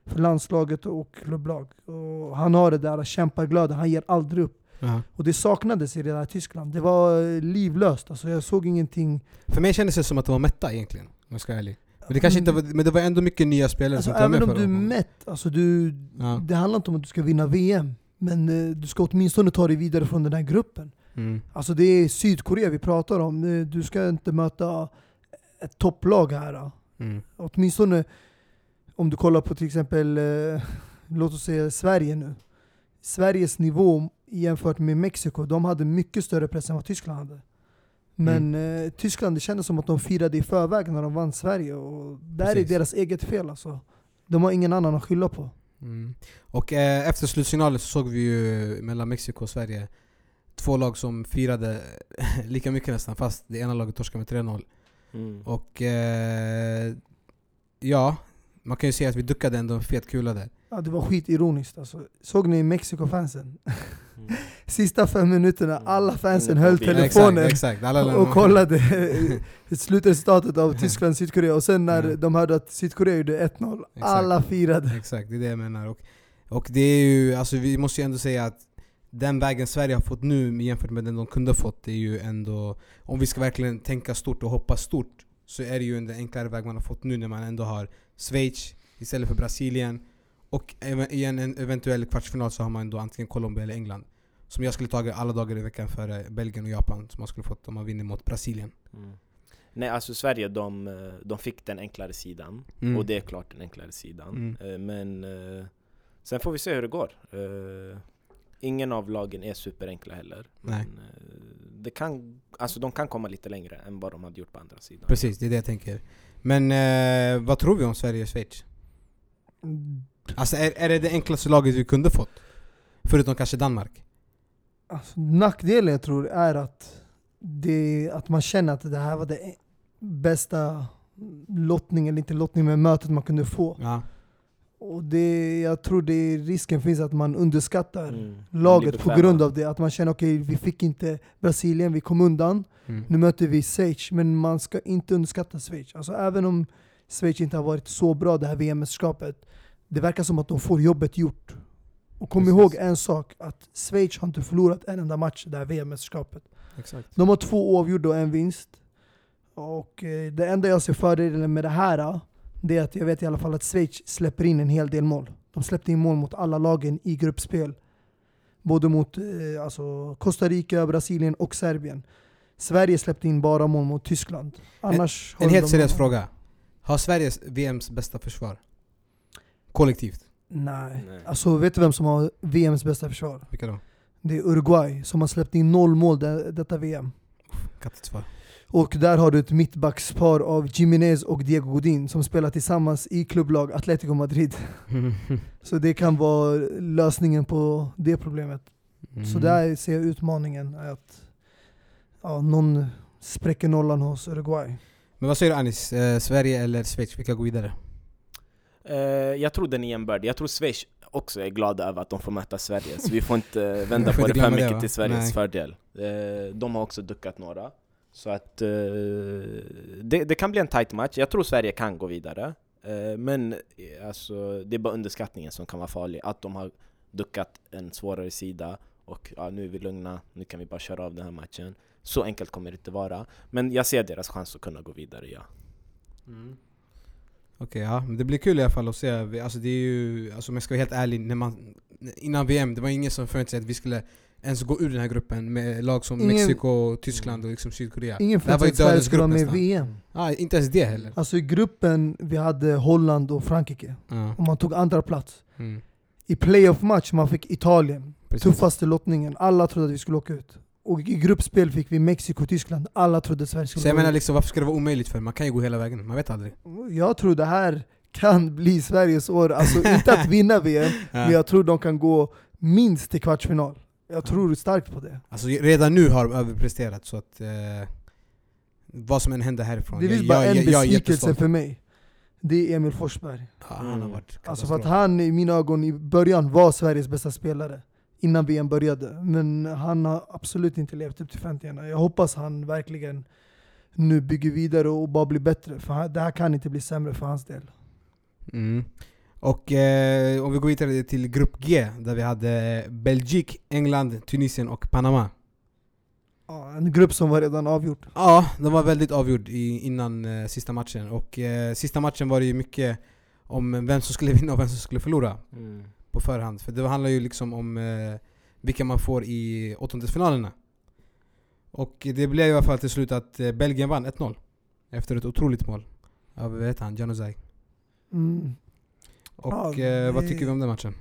För landslaget och klubblag. Och han har det där kämpaglöden, han ger aldrig upp. Ja. Och det saknades i det där Tyskland. Det var eh, livlöst, alltså jag såg ingenting. För mig kändes det som att det var mätta egentligen, om jag ska vara ärlig. Men det kanske inte var, men det var ändå mycket nya spelare Alltså, som kom med även om du är mätt, alltså du, Ja. det handlar inte om att du ska vinna VM. Men eh, du ska åtminstone ta dig vidare från den här gruppen. Mm. Alltså det är Sydkorea vi pratar om. Du ska inte möta ett topplag här. Mm. Åtminstone om du kollar på till exempel, eh, låt oss säga Sverige nu. Sveriges nivå jämfört med Mexiko, de hade mycket större press än vad Tyskland hade. Men eh, Tyskland, det kändes som att de firade i förväg när de vann Sverige. Och där Precis. är deras eget fel alltså. De har ingen annan att skylla på. Mm. Och eh, efter slutsignalen så såg vi ju mellan Mexiko och Sverige två lag som firade lika mycket nästan, fast det ena laget torskade med 3-0. Mm. Och eh, ja, man kan ju säga att vi duckade ändå en fet kula där. Ja, det var skitironiskt alltså. Såg ni Mexiko-fansen? Mm. Sista fem minuterna, Mm. alla fansen Inne på höll telefonen Exakt, exakt. Och kollade slutresultatet av Tyskland-Sydkorea. Och sen när de hörde att Sydkorea gjorde 1-0, alla firade. Exakt, det är det jag menar. Och, och det är ju, alltså vi måste ju ändå säga att den vägen Sverige har fått nu jämfört med den de kunde ha fått, är ju ändå... Om vi ska verkligen tänka stort och hoppas stort, så är det ju en enklare väg man har fått nu när man ändå har Schweiz istället för Brasilien. Och i en, en eventuell kvartsfinal så har man då antingen Colombia eller England. Som jag skulle tagit alla dagar i veckan före Belgien och Japan, som man skulle fått om man vinner mot Brasilien. Mm. Nej, alltså Sverige de, eh, de fick den enklare sidan. Mm. Och det är klart den enklare sidan. Mm. Eh, Men eh, sen får vi se hur det går. Ingen av lagen är superenkla heller. Nej. Men eh, det kan, alltså de kan komma lite längre än vad de hade gjort på andra sidan. Precis, det är det jag tänker. Men eh, vad tror vi om Sverige och Schweiz? Alltså är, är det det enklaste laget vi kunde fått? Förutom kanske Danmark? Alltså, nackdelen jag tror är att, det, att man känner att det här var det bästa lottningen, eller inte lottning men mötet man kunde få. Ja. Och det, jag tror det risken finns att man underskattar Mm. Laget på grund av det. Att man känner okej, vi fick inte Brasilien, vi kom undan. Mm. Nu möter vi Schweiz, men man ska inte underskatta Schweiz. Alltså även om Schweiz inte har varit så bra det här VM-mästerskapet, det verkar som att de får jobbet gjort. Och kom Precis. ihåg en sak, att Schweiz har inte förlorat en enda match det här VM-mästerskapet. De har två oavgjorda och en vinst. Och eh, det enda jag ser fördelen med det här, det är att jag vet i alla fall att Schweiz släpper in en hel del mål. De släppte in mål mot alla lagen i gruppspel. Både mot eh, alltså Costa Rica, Brasilien och Serbien. Sverige släppte in bara mål mot Tyskland. Annars En håller helt seriös fråga. Har Sverige VMs bästa försvar? Kollektivt? Nej. Nej. Alltså vet du vem som har VMs bästa försvar? Vilka då? Det är Uruguay som har släppt in noll mål det, detta VM. Kattigt svar. Och där har du ett mittbackspar av Jiménez och Diego Godin som spelar tillsammans i klubblag Atletico Madrid. Så det kan vara lösningen på det problemet. Mm. Så där ser jag utmaningen, är att ja, någon spräcker nollan hos Uruguay. Men vad säger du Anis? Eh, Sverige eller Schweiz? Vilka går vidare? Eh, jag tror den är jämbördig. Jag tror Schweiz också är glada över att de får möta Sverige. Så vi får inte vända på det för mycket till Sveriges Nej. fördel. Eh, de har också duckat några. Så att eh, det, det kan bli en tight match. Jag tror Sverige kan gå vidare. Eh, men eh, alltså, det är bara underskattningen som kan vara farlig. Att de har duckat en svårare sida och ja, nu är vi lugna, nu kan vi bara köra av den här matchen. Så enkelt kommer det inte vara. Men jag ser deras chans att kunna gå vidare, ja. Okej, ja. Men det blir kul i alla fall att se. Alltså det är ju, alltså om jag ska vara helt ärlig, när man, innan VM, det var ingen som förväntade sig att vi skulle ens gå ur den här gruppen med lag som Ingen- Mexiko, Tyskland och liksom Sydkorea. Ingen det här var ju dödens grupp med nästan. VM. Ja, inte ens det heller. Alltså i gruppen, vi hade Holland och Frankrike. Ja. Och man tog andra plats. Mm. I playoff match man fick Italien. Precis. Tuffaste lottningen. Alla trodde att vi skulle åka ut. Och i gruppspel fick vi Mexiko och Tyskland. Alla trodde att Sverige skulle Så jag menar liksom, varför ska det vara omöjligt för? Man kan ju gå hela vägen, man vet aldrig. Jag tror det här kan bli Sveriges år. Alltså inte att vinna VM, men jag tror de kan gå minst till kvartsfinal. Jag tror starkt på det. Alltså redan nu har de överpresterat så att... Eh, vad som än händer härifrån. Det finns bara jag, en besvikelse för mig. Det är Emil Forsberg. Ja, han har Mm. varit Alltså för att han i mina ögon i början var Sveriges bästa spelare. Innan VM började. Men han har absolut inte levt upp till förväntningarna. Jag hoppas han verkligen nu bygger vidare och bara blir bättre. För det här kan inte bli sämre för hans del. Mm. Och eh, om vi går vidare till grupp G, där vi hade Belgik, England, Tunisien och Panama. Ja, en grupp som var redan avgjord. Ja, den var väldigt avgjord i, innan eh, sista matchen. Och eh, sista matchen var det ju mycket om vem som skulle vinna och vem som skulle förlora Mm. på förhand. För det handlar ju liksom om eh, vilka man får i åttondelsfinalerna. Och det blev i alla fall till slut att eh, Belgien vann 1-0. Efter ett otroligt mål av, vad heter han, Januzaj. Mm. Och Ja, eh, vad tycker vi om den matchen?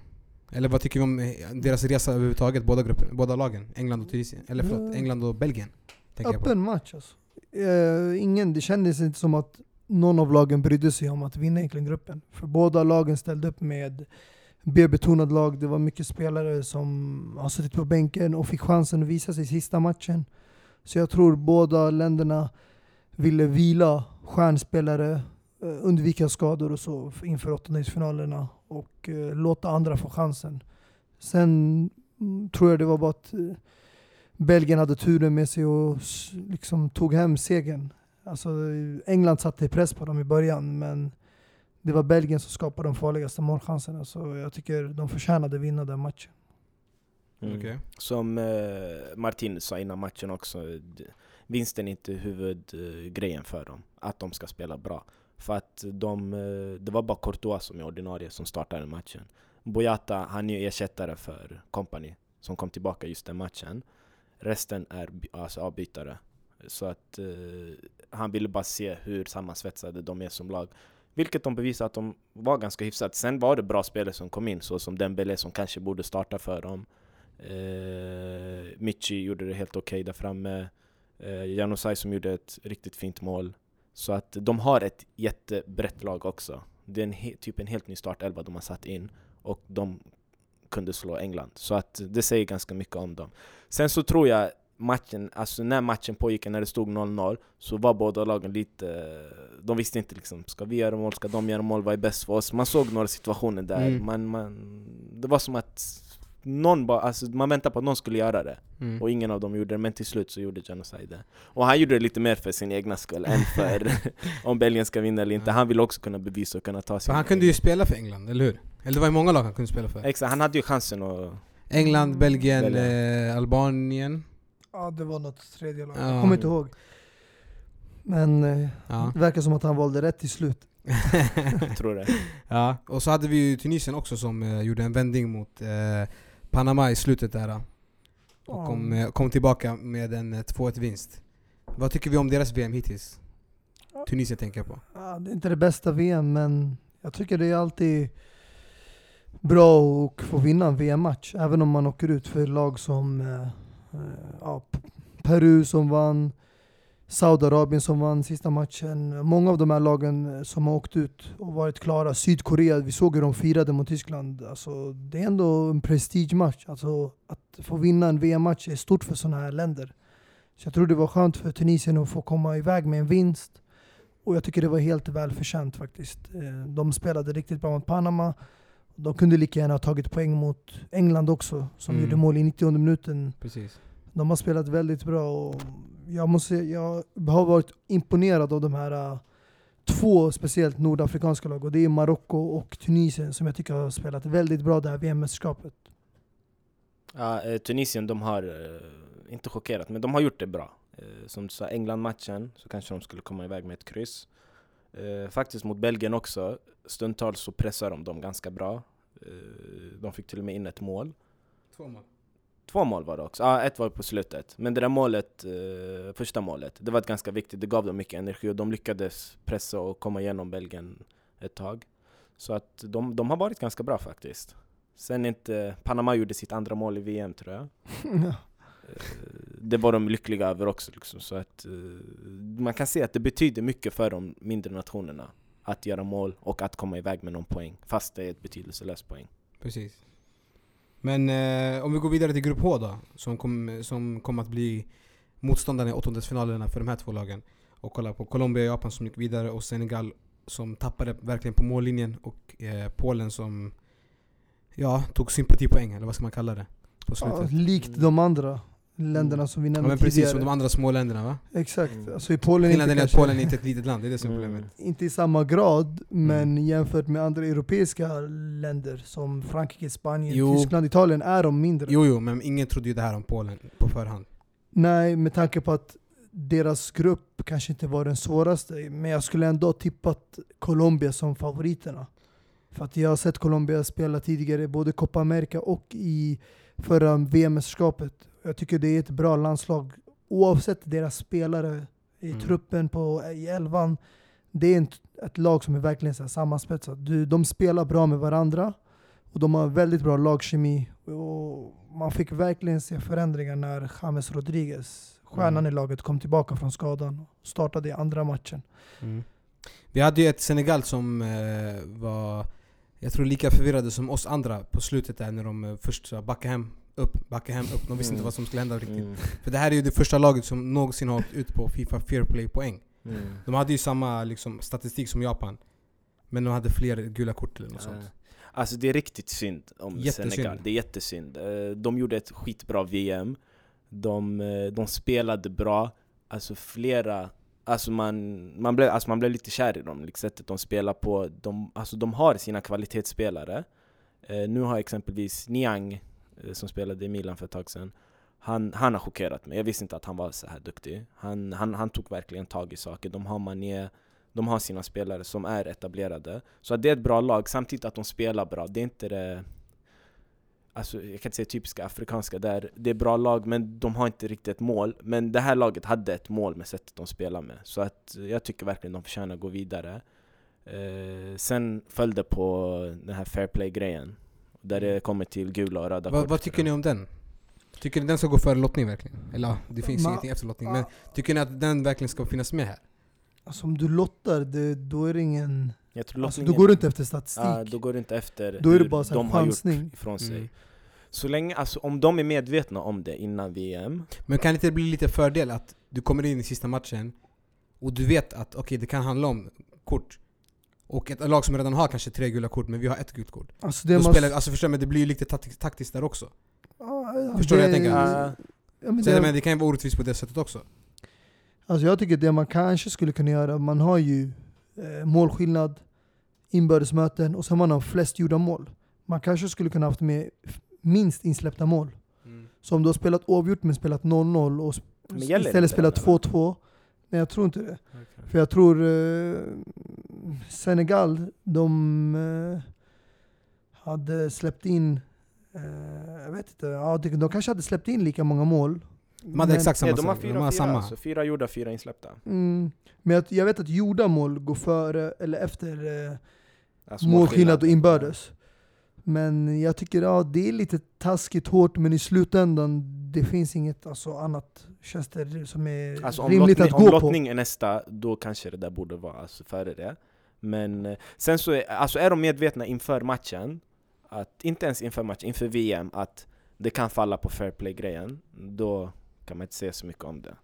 Eller vad tycker vi om eh, deras resa överhuvudtaget, båda, grupper, båda lagen? England och Tunisien, eller förlåt, Ja. England och Belgien. Öppen match alltså. Eh, ingen, det kändes inte som att någon av lagen brydde sig om att vinna egentligen gruppen. För båda lagen ställde upp med B-betonat lag. Det var mycket spelare som har suttit på bänken och fick chansen att visa sig i sista matchen. Så jag tror båda länderna ville vila stjärnspelare, eh, undvika skador och så inför åttondelsfinalerna och eh, låta andra få chansen. Sen mm, tror jag det var bara att eh, Belgien hade turen med sig och liksom tog hem segern. Alltså, England satte press på dem i början, men det var Belgien som skapade de farligaste målchanserna. Så jag tycker de förtjänade vinna den matchen. Mm. Okej. Som eh, Martin sa innan matchen också, vinsten är inte huvudgrejen för dem. Att de ska spela bra. För att de, eh, det var bara Courtois som är ordinarie som startade matchen. Boyata, han är ju ersättare för Company som kom tillbaka just den matchen. Resten är alltså avbytare. Så att eh, han ville bara se hur sammansvetsade de är som lag. Vilket de bevisade att de var ganska hyfsat. Sen var det bra spelare som kom in, så som Dembele som kanske borde starta för dem. Eh, Michi gjorde det helt okej där framme. Eh, Janosaj som gjorde ett riktigt fint mål. Så att de har ett jättebrett lag också. Det är en typ en helt ny startelva de har satt in. Och de kunde slå England. Så att det säger ganska mycket om dem. Sen så tror jag matchen, alltså när matchen pågick, när det stod 0-0, så var båda lagen lite... De visste inte liksom, ska vi göra mål, ska de göra mål, vad är bäst för oss? Man såg några situationer där, Mm. man, man, det var som att någon bara, alltså man väntade på att någon skulle göra det, Mm. och ingen av dem gjorde det, men till slut så gjorde Genocide det. Och han gjorde det lite mer för sin egna skull än för om Belgien ska vinna eller inte. Han ville också kunna bevisa och kunna ta sin... han kunde ju spela för England, eller hur? Eller det var ju många lag han kunde spela för. Exakt, han hade ju chansen att... England, Belgien, Belgien. eh, Albanien. Ja, det var något tredje lag. Ja. Jag kommer inte ihåg. Men eh, Ja. det verkar som att han valde rätt till slut. tror det. ja. Och så hade vi ju Tunisien också som eh, gjorde en vändning mot eh, Panama i slutet där. Och Ja. kom, kom tillbaka med en eh, 2-1 vinst. Vad tycker vi om deras VM hittills? Tunisien tänker jag på. Ja, det är inte det bästa VM, men jag tycker det är alltid bra att få vinna en VM-match. Även om man åker ut för lag som eh, ja, Peru som vann, Saudiarabien som vann sista matchen. Många av de här lagen som har åkt ut och varit klara. Sydkorea, vi såg hur de firade mot Tyskland. Alltså, det är ändå en prestigematch. Alltså, att få vinna en VM-match är stort för sådana här länder. Så jag tror det var skönt för Tunisien att få komma iväg med en vinst. Och jag tycker det var helt välförtjänt faktiskt. Eh, De spelade riktigt bra mot Panama. De kunde lika gärna ha tagit poäng mot England också, som Mm. gjorde mål i 90 minuten. Precis. De har spelat väldigt bra och jag, måste, jag har varit imponerad av de här uh, två speciellt nordafrikanska lag och det är Marocko och Tunisien som jag tycker har spelat väldigt bra det här VM-mästerskapet. Ja, eh, Tunisien, de har, eh, inte chockerat, men de har gjort det bra. Eh, som du sa, England-matchen, så kanske de skulle komma iväg med ett kryss. Faktiskt mot Belgien också. Stundtals så pressar de dem ganska bra. De fick till och med in ett mål. Två mål. Två mål var det också. Ja, ett var på slutet. Men det där målet, eh, första målet, det var ett ganska viktigt. Det gav dem mycket energi och de lyckades pressa och komma igenom Belgien ett tag. Så att de, de har varit ganska bra faktiskt. Sen inte, Panama gjorde sitt andra mål i VM tror jag. Ja. Eh, Det var de lyckliga över också. Liksom. Så att, eh, man kan se att det betyder mycket för de mindre nationerna att göra mål och att komma iväg med någon poäng. Fast det är ett betydelselöst poäng. Precis. Men eh, om vi går vidare till Grupp H då, som kom, som kom att bli motståndarna i åttondelsfinalerna för de här två lagen. Och kolla på Colombia och Japan som gick vidare och Senegal som tappade verkligen på mållinjen och eh, Polen som ja, tog sympatipoäng, eller vad ska man kalla det? På Ja, slutet. likt de andra länderna som vi Ja, nämnde men precis tidigare. som de andra småländerna va? Exakt. Mm. Alltså i Polen Skillnaden inte, är att Polen är inte ett litet land, det är det som är Mm. problemet. inte i samma grad, men Mm. jämfört med andra europeiska länder som Frankrike, Spanien, Jo. Tyskland, Italien är de mindre. Jo jo, men ingen trodde ju det här om Polen på förhand. Nej, med tanke på att deras grupp kanske inte var den svåraste. Men jag skulle ändå ha tippat Colombia som favoriterna. För att jag har sett Colombia spela tidigare, både Copa America och i förra VM-mästerskapet. Jag tycker det är ett bra landslag, oavsett deras spelare i Mm. truppen, på, i elvan. Det är ett, ett lag som är verkligen så sammanspetsat. Du, de spelar bra med varandra och de har väldigt bra lagkemi. Och man fick verkligen se förändringar när James Rodriguez, stjärnan Mm. i laget, kom tillbaka från skadan och startade i andra matchen. Mm. Vi hade ju ett Senegal som eh, var, jag tror lika förvirrade som oss andra på slutet där när de eh, först sa backa hem, upp, backa hem, upp. De visste Mm. inte vad som skulle hända riktigt. Mm. För det här är ju det första laget som någonsin har åkt ut på Fifa Fair Play-poäng. Mm. De hade ju samma liksom, statistik som Japan. Men de hade fler gula kort eller något sånt. Eh, Alltså det är riktigt synd om Jättesynd. Senegal. Det är jättesynd. Eh, De gjorde ett skitbra VM. De, eh, de spelade bra. Alltså flera... Alltså man, man, blev, alltså man blev lite kär i dem, liksom sättet de spelar på. De, alltså de har sina kvalitetsspelare. Eh, Nu har exempelvis Niang, Eh, som spelade i Milan för ett tag sedan, han, han har chockerat mig. Jag visste inte att han var så här duktig. Han, han, han tog verkligen tag i saker. De har Mané, de har sina spelare som är etablerade. Så att det är ett bra lag, samtidigt att de spelar bra. Det är inte det... Alltså, jag kan inte säga typiska afrikanska där. Det är bra lag, men de har inte riktigt ett mål. Men det här laget hade ett mål med sättet de spelar med. Så att eh, jag tycker verkligen de förtjänar att gå vidare. Eh, sen följde på den här fair play-grejen. Där det kommer till gula och röda Vad, kort. vad tycker ni om den? Tycker ni den ska gå före lottning verkligen? Eller ja, det finns Ma- ingenting efter lottning. Men tycker ni att den verkligen ska finnas med här? Alltså om du lottar, det, då är det ingen... Jag tror Alltså, då går du inte efter statistik. Ja, då går det inte efter Då är det hur bara så här de har gjort chansning. ifrån sig. Mm. Så länge, alltså om de är medvetna om det innan VM, Men kan det inte bli lite fördel att du kommer in i sista matchen och du vet att okej, det kan handla om kort. Och ett lag som redan har kanske tre gula kort, men vi har ett gult kort. Alltså det Då man- spelar, alltså förstår du, men det blir ju lite taktiskt, där också. Ja, ja, Förstår du vad jag det- tänker? Ah. Ja, men Så det- menar, det kan ju vara orättvist på det sättet också. Alltså jag tycker det man kanske skulle kunna göra, man har ju eh, målskillnad, inbördesmöten och sen man har flest gjorda mål. Man kanske skulle kunna haft med minst insläppta mål. Så om du har spelat oavgjort men spelat 0-0 och Men istället spelat det, eller? 2-2. Nej jag tror inte det. För jag tror eh, Senegal, de eh, hade släppt in, eh, jag vet inte, ja, de, de kanske hade släppt in lika många mål. De hade Men- exakt samma Ja, de har fyra, de har fyra, samma. alltså fyra gjorda, fyra insläppta. Mm, men jag, jag vet att gjorda mål går före, eller efter eh, Alltså målskillnad och inbördes. Men jag tycker ja, det är lite taskigt hårt, men i slutändan det finns inget alltså, annat känns det som är Alltså om, rimligt lottning, att om gå på. lottning är nästa, då kanske det där borde vara alltså, före det. Men eh, sen så är, alltså är de medvetna inför matchen, att inte ens inför matchen, inför VM, att det kan falla på fair play-grejen, då kan man inte säga så mycket om det.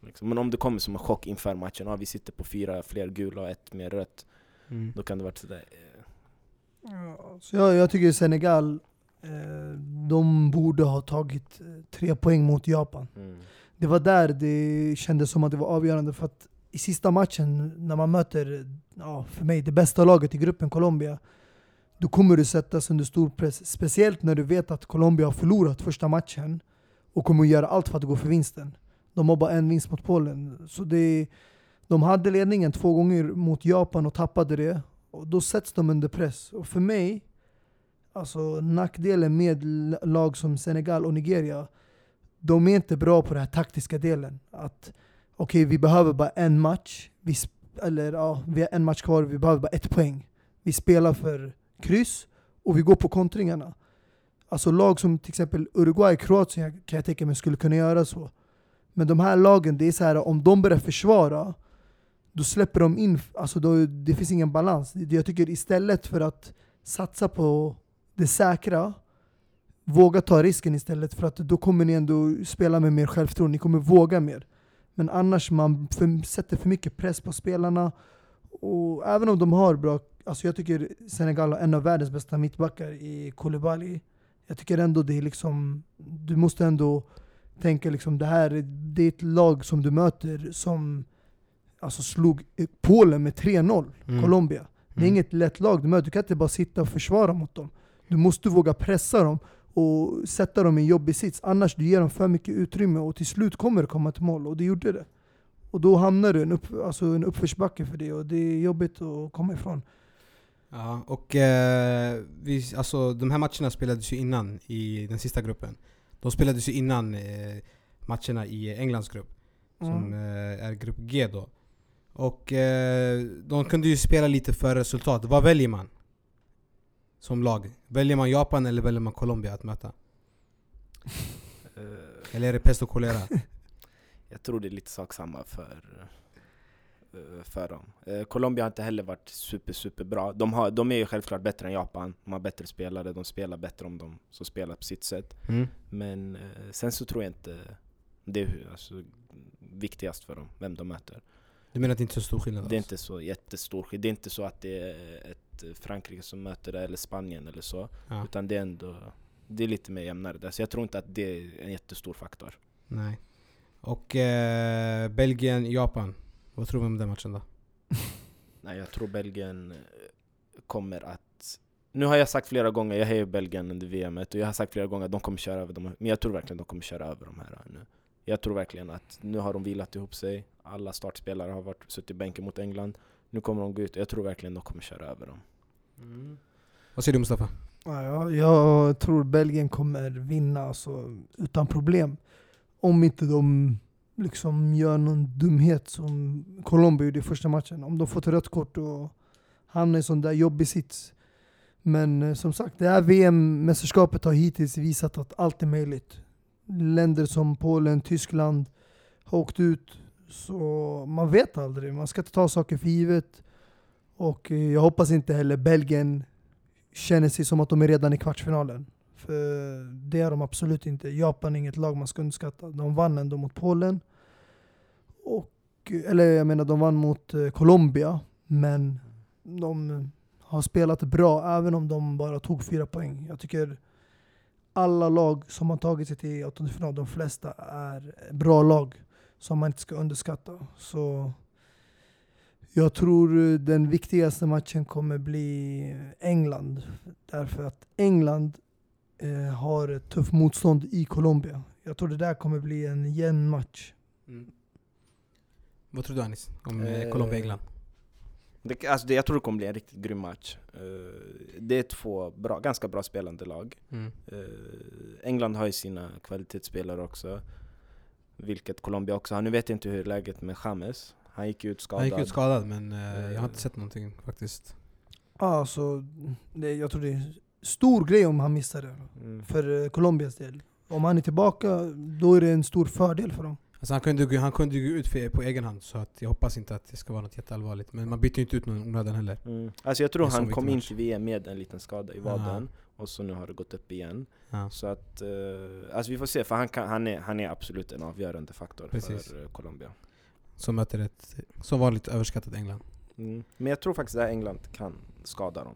Liksom. Men om det kommer som en chock inför matchen, ja, vi sitter på fyra fler gula och ett mer rött, Mm. då kan det vara sådär... eh, Ja, Så jag, jag tycker Senegal, eh, de borde ha tagit tre poäng mot Japan. Mm. Det var där det kändes som att det var avgörande för att i sista matchen när man möter, ja, för mig, det bästa laget i gruppen, Colombia, då kommer du sättas under stor press. Speciellt när du vet att Colombia har förlorat första matchen och kommer att göra allt för att gå för vinsten. De har bara en vinst mot Polen. Så det, De hade ledningen två gånger mot Japan och tappade det. Och då sätts de under press. Och för mig, alltså nackdelen med lag som Senegal och Nigeria, de är inte bra på den här taktiska delen. Att okej, vi behöver bara en match. Vi eller ja, vi har en match kvar, vi behöver bara ett poäng. Vi spelar för kryss och vi går på kontringarna. Alltså lag som till exempel Uruguay, Kroatien kan jag tänka mig skulle kunna göra så. Men de här lagen, det är så här om de börjar försvara, då släpper de in, alltså då, det finns ingen balans. Jag tycker istället för att satsa på det säkra, våga ta risken istället för att då kommer ni ändå spela med mer självförtroende, ni kommer våga mer. Men annars man för, sätter för mycket press på spelarna, och även om de har bra, alltså jag tycker Senegal har en av världens bästa mittbackar i Koulibaly. Jag tycker ändå det är liksom, du måste ändå tänka liksom det här, är- det är ett lag som du möter som alltså slog Polen med 3-0, Mm. Colombia. Det är Mm. inget lätt lag du möter, du kan inte bara sitta och försvara mot dem. Du måste våga pressa dem och sätta dem i en jobbig sits, annars du ger dem för mycket utrymme och till slut kommer det komma till mål, och det gjorde det. Och då hamnar du en, upp, alltså en uppförsbacke för det och det är jobbigt att komma ifrån. Ja, och eh, vi, alltså, de här matcherna spelades ju innan i den sista gruppen. De spelades ju innan eh, matcherna i Englands grupp, som Mm. eh, är grupp G då. Och eh, de kunde ju spela lite för resultat. Vad väljer man? Som lag? Väljer man Japan eller väljer man Colombia att möta? Eh, Eller är det pest och kolera? Jag tror det är lite sak samma för, eh, för dem. Eh, Colombia har inte heller varit super, super bra. De, har, de är ju självklart bättre än Japan. De har bättre spelare, de spelar bättre om de som spelar på sitt sätt. Mm. Men sen så tror jag inte det är alltså, viktigast för dem, vem de möter. Du menar att det inte är så stor skillnad? Det är alltså? inte så jättestor skillnad. Det är inte så att det är ett Frankrike som möter det, eller Spanien eller så. Ja. Utan det är ändå det är lite mer jämnare där. Så jag tror inte att det är en jättestor faktor. Nej. Och eh, Belgien, Japan. Vad tror vi om den matchen då? Nej, jag tror Belgien eh, kommer att... Nu har jag sagt flera gånger, jag hejar Belgien under VM och jag har sagt flera gånger att de kommer köra över dem. Men jag tror verkligen de kommer köra över de här nu. Jag tror verkligen att nu har de vilat ihop sig. Alla startspelare har varit, suttit i bänken mot England. Nu kommer de gå ut och jag tror verkligen de kommer köra över dem. Vad säger du Mustafa? Ja, jag, jag tror Belgien kommer vinna alltså, utan problem. Om inte de liksom gör någon dumhet som Colombia gjorde i första matchen. Om de får ett rött kort och hamnar i en sån där jobbig sits. Men eh, som sagt, det här VM-mästerskapet har hittills visat att allt är möjligt. Länder som Polen, Tyskland har åkt ut. Så man vet aldrig, man ska inte ta saker för givet. Och eh, jag hoppas inte heller Belgien känner sig som att de är redan i kvartsfinalen. För det är de absolut inte. Japan är inget lag man ska underskatta. De vann ändå mot Polen. Och, eh, eller jag menar, de vann mot eh, Colombia. Men de har spelat bra även om de bara tog fyra poäng. Jag tycker alla lag som har tagit sig till åttondelsfinal, de flesta är bra lag som man inte ska underskatta. Så jag tror eh, den viktigaste matchen kommer bli England. Därför att England eh, har ett tufft motstånd i Colombia. Jag tror det där kommer bli en jämn match. Vad tror du Anis? Om eh, Eh, Colombia-England? Det, alltså det, jag tror det kommer bli en riktigt grym match. Eh, det är två bra, ganska bra spelande lag. Mm. Eh, England har ju sina kvalitetsspelare också. Vilket Colombia också har. Nu vet jag inte hur läget med James. Han gick ut skadad. Han gick ut skadad men eh, jag har Eh. inte sett någonting faktiskt. Ja, så det, jag tror det är en stor grej om han missar det. Mm. För eh, Colombias del. Om han är tillbaka, då är det en stor fördel för dem. Alltså han kunde, gå- han kunde gå ut för, på egen hand så att jag hoppas inte att det ska vara något jätteallvarligt. Men man byter ju inte ut någon onödan heller. Mm. Alltså jag tror han kom in till VM med en liten skada i Aha. vaden. Och så nu har det gått upp igen. Ja. Så att, eh, alltså vi får se, för han, kan, han, är, han är absolut en avgörande faktor Precis. för eh, Colombia. Som möter ett som vanligt överskattat England. Mm. Men jag tror faktiskt att England kan skada dem.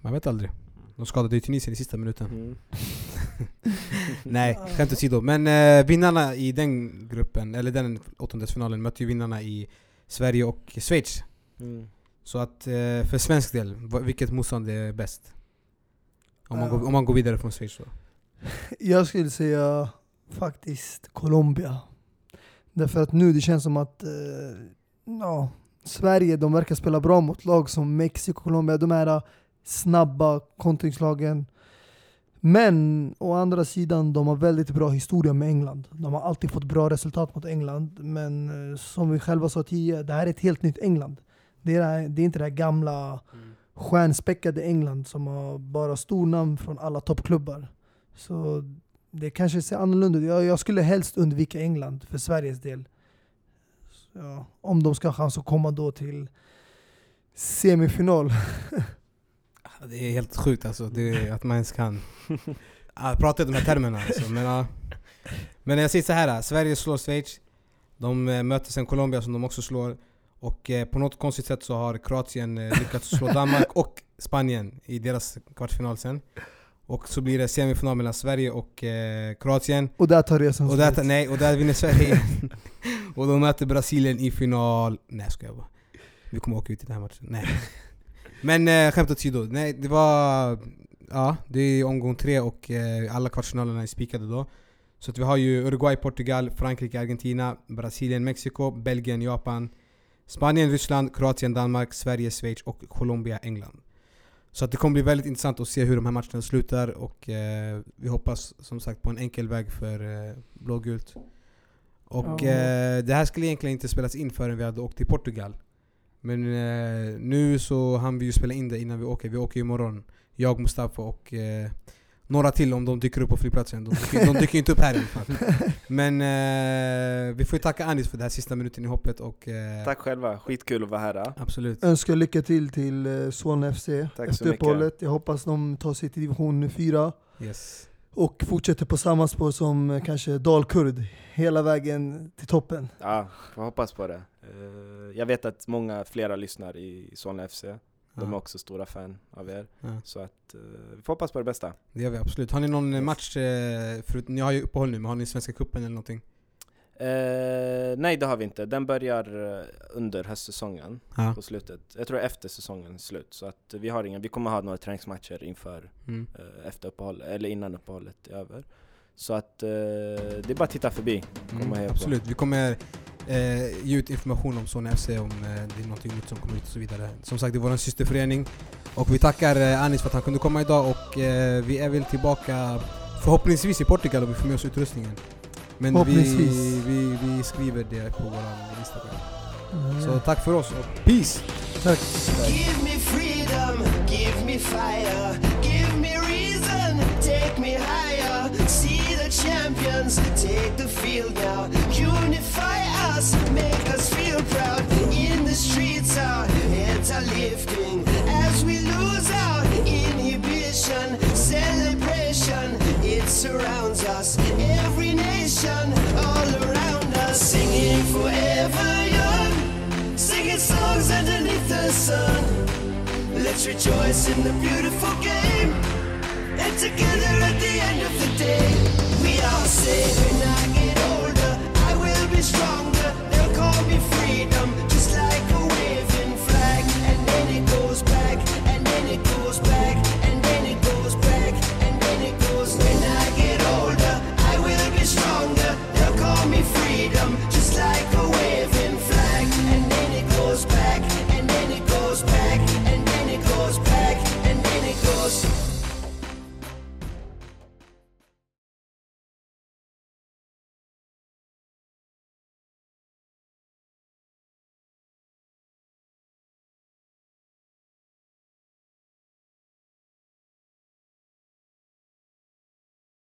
Man vet aldrig. De skadade ju Tunisien i sista minuten. Mm. Nej, skämt åsido. Men eh, vinnarna i den gruppen, eller den åttondelsfinalen, mötte ju vinnarna i Sverige och Schweiz. Mm. Så att eh, för svensk del, vilket motstånd är bäst? Om man, Ja. går, om man går vidare från Schweiz då? Jag skulle säga faktiskt Colombia. Därför att nu det känns som att eh, ja, Sverige, de verkar spela bra mot lag som Mexiko, Colombia, de här snabba kontringslagen. Men å andra sidan, de har väldigt bra historia med England. De har alltid fått bra resultat mot England. Men eh, som vi själva sa tidigare, det här är ett helt nytt England. Det är, det är inte det här gamla stjärnspäckade England som har bara stornamn från alla toppklubbar. Så det kanske ser annorlunda ut. Jag, jag skulle helst undvika England för Sveriges del. Så, ja, om de ska ha chans att komma då till semifinal. Det är helt sjukt alltså, det är, att man ens kan prata i de här termerna alltså. Men, ja. men jag säger så här, Sverige slår Schweiz, de eh, möter sen Colombia som de också slår. Och eh, på något konstigt sätt så har Kroatien eh, lyckats slå Danmark och Spanien i deras kvartsfinal sen. Och så blir det semifinal mellan Sverige och eh, Kroatien. Och där tar resan Och där, slut. nej, och där vinner Sverige igen. och de möter Brasilien i final. Nej ska jag bara. Vi kommer åka ut i den här matchen. Nej. Men eh, skämt åsido. Nej, det var... Ja, det är omgång tre och eh, alla kvartsfinalerna är spikade då. Så att vi har ju Uruguay, Portugal, Frankrike, Argentina, Brasilien, Mexiko, Belgien, Japan, Spanien, Ryssland, Kroatien, Danmark, Sverige, Schweiz och Colombia, England. Så att det kommer bli väldigt intressant att se hur de här matcherna slutar och eh, vi hoppas som sagt på en enkel väg för eh, blågult. Och Ja. eh, det här skulle egentligen inte spelas in förrän vi hade åkt till Portugal. Men eh, nu så hann vi ju spela in det innan vi åker. Vi åker ju imorgon. Jag, Mustafa och eh, några till om de dyker upp på flygplatsen. De dyker, de dyker inte upp här i alla fall. Men eh, vi får ju tacka Anis för den här sista minuten i hoppet och... Eh, Tack själva, skitkul att vara här. då. Absolut. Önskar lycka till till eh, Swan FC Tack efter uppehållet. Jag hoppas de tar sig till division 4 Yes. och fortsätter på samma spår som eh, kanske Dalkurd hela vägen till toppen. Ja, får hoppas på det. Eh, Jag vet att många, flera lyssnar i Solna FC. De är också stora fan av er. Så att eh, vi får hoppas på det bästa. det gör vi absolut. Har ni någon match, eh, förut, ni har ju uppehåll nu, men har ni Svenska cupen eller någonting? Eh, nej det har vi inte. Den börjar eh, under höstsäsongen Ja. på slutet. Jag tror efter säsongens slut. Så att vi har ingen, vi kommer ha några träningsmatcher inför, Mm. eh, efter uppehåll, eller innan uppehållet är över. Så att eh, det är bara att titta förbi. Kommer Mm, heja på. absolut. Vi kommer eh, ge ut information om Sony FC om eh, det är någonting nytt som kommer ut och så vidare. Som sagt, det är vår systerförening. Och vi tackar eh, Anis för att han kunde komma idag och eh, vi är väl tillbaka förhoppningsvis i Portugal och vi får med oss utrustningen. Men vi, vi, vi skriver det på vår Instagram. Mm. Så tack för oss och peace! Tack. Give champions, take the field now. Unify us, make us feel proud. In the streets, our heads are lifting as we lose our inhibition. Celebration, it surrounds us. Every nation, all around us, singing forever young. Singing songs underneath the sun. Let's rejoice in the beautiful game. And together at the end of the day, we all say I get older, I will be stronger. They'll call me freedom,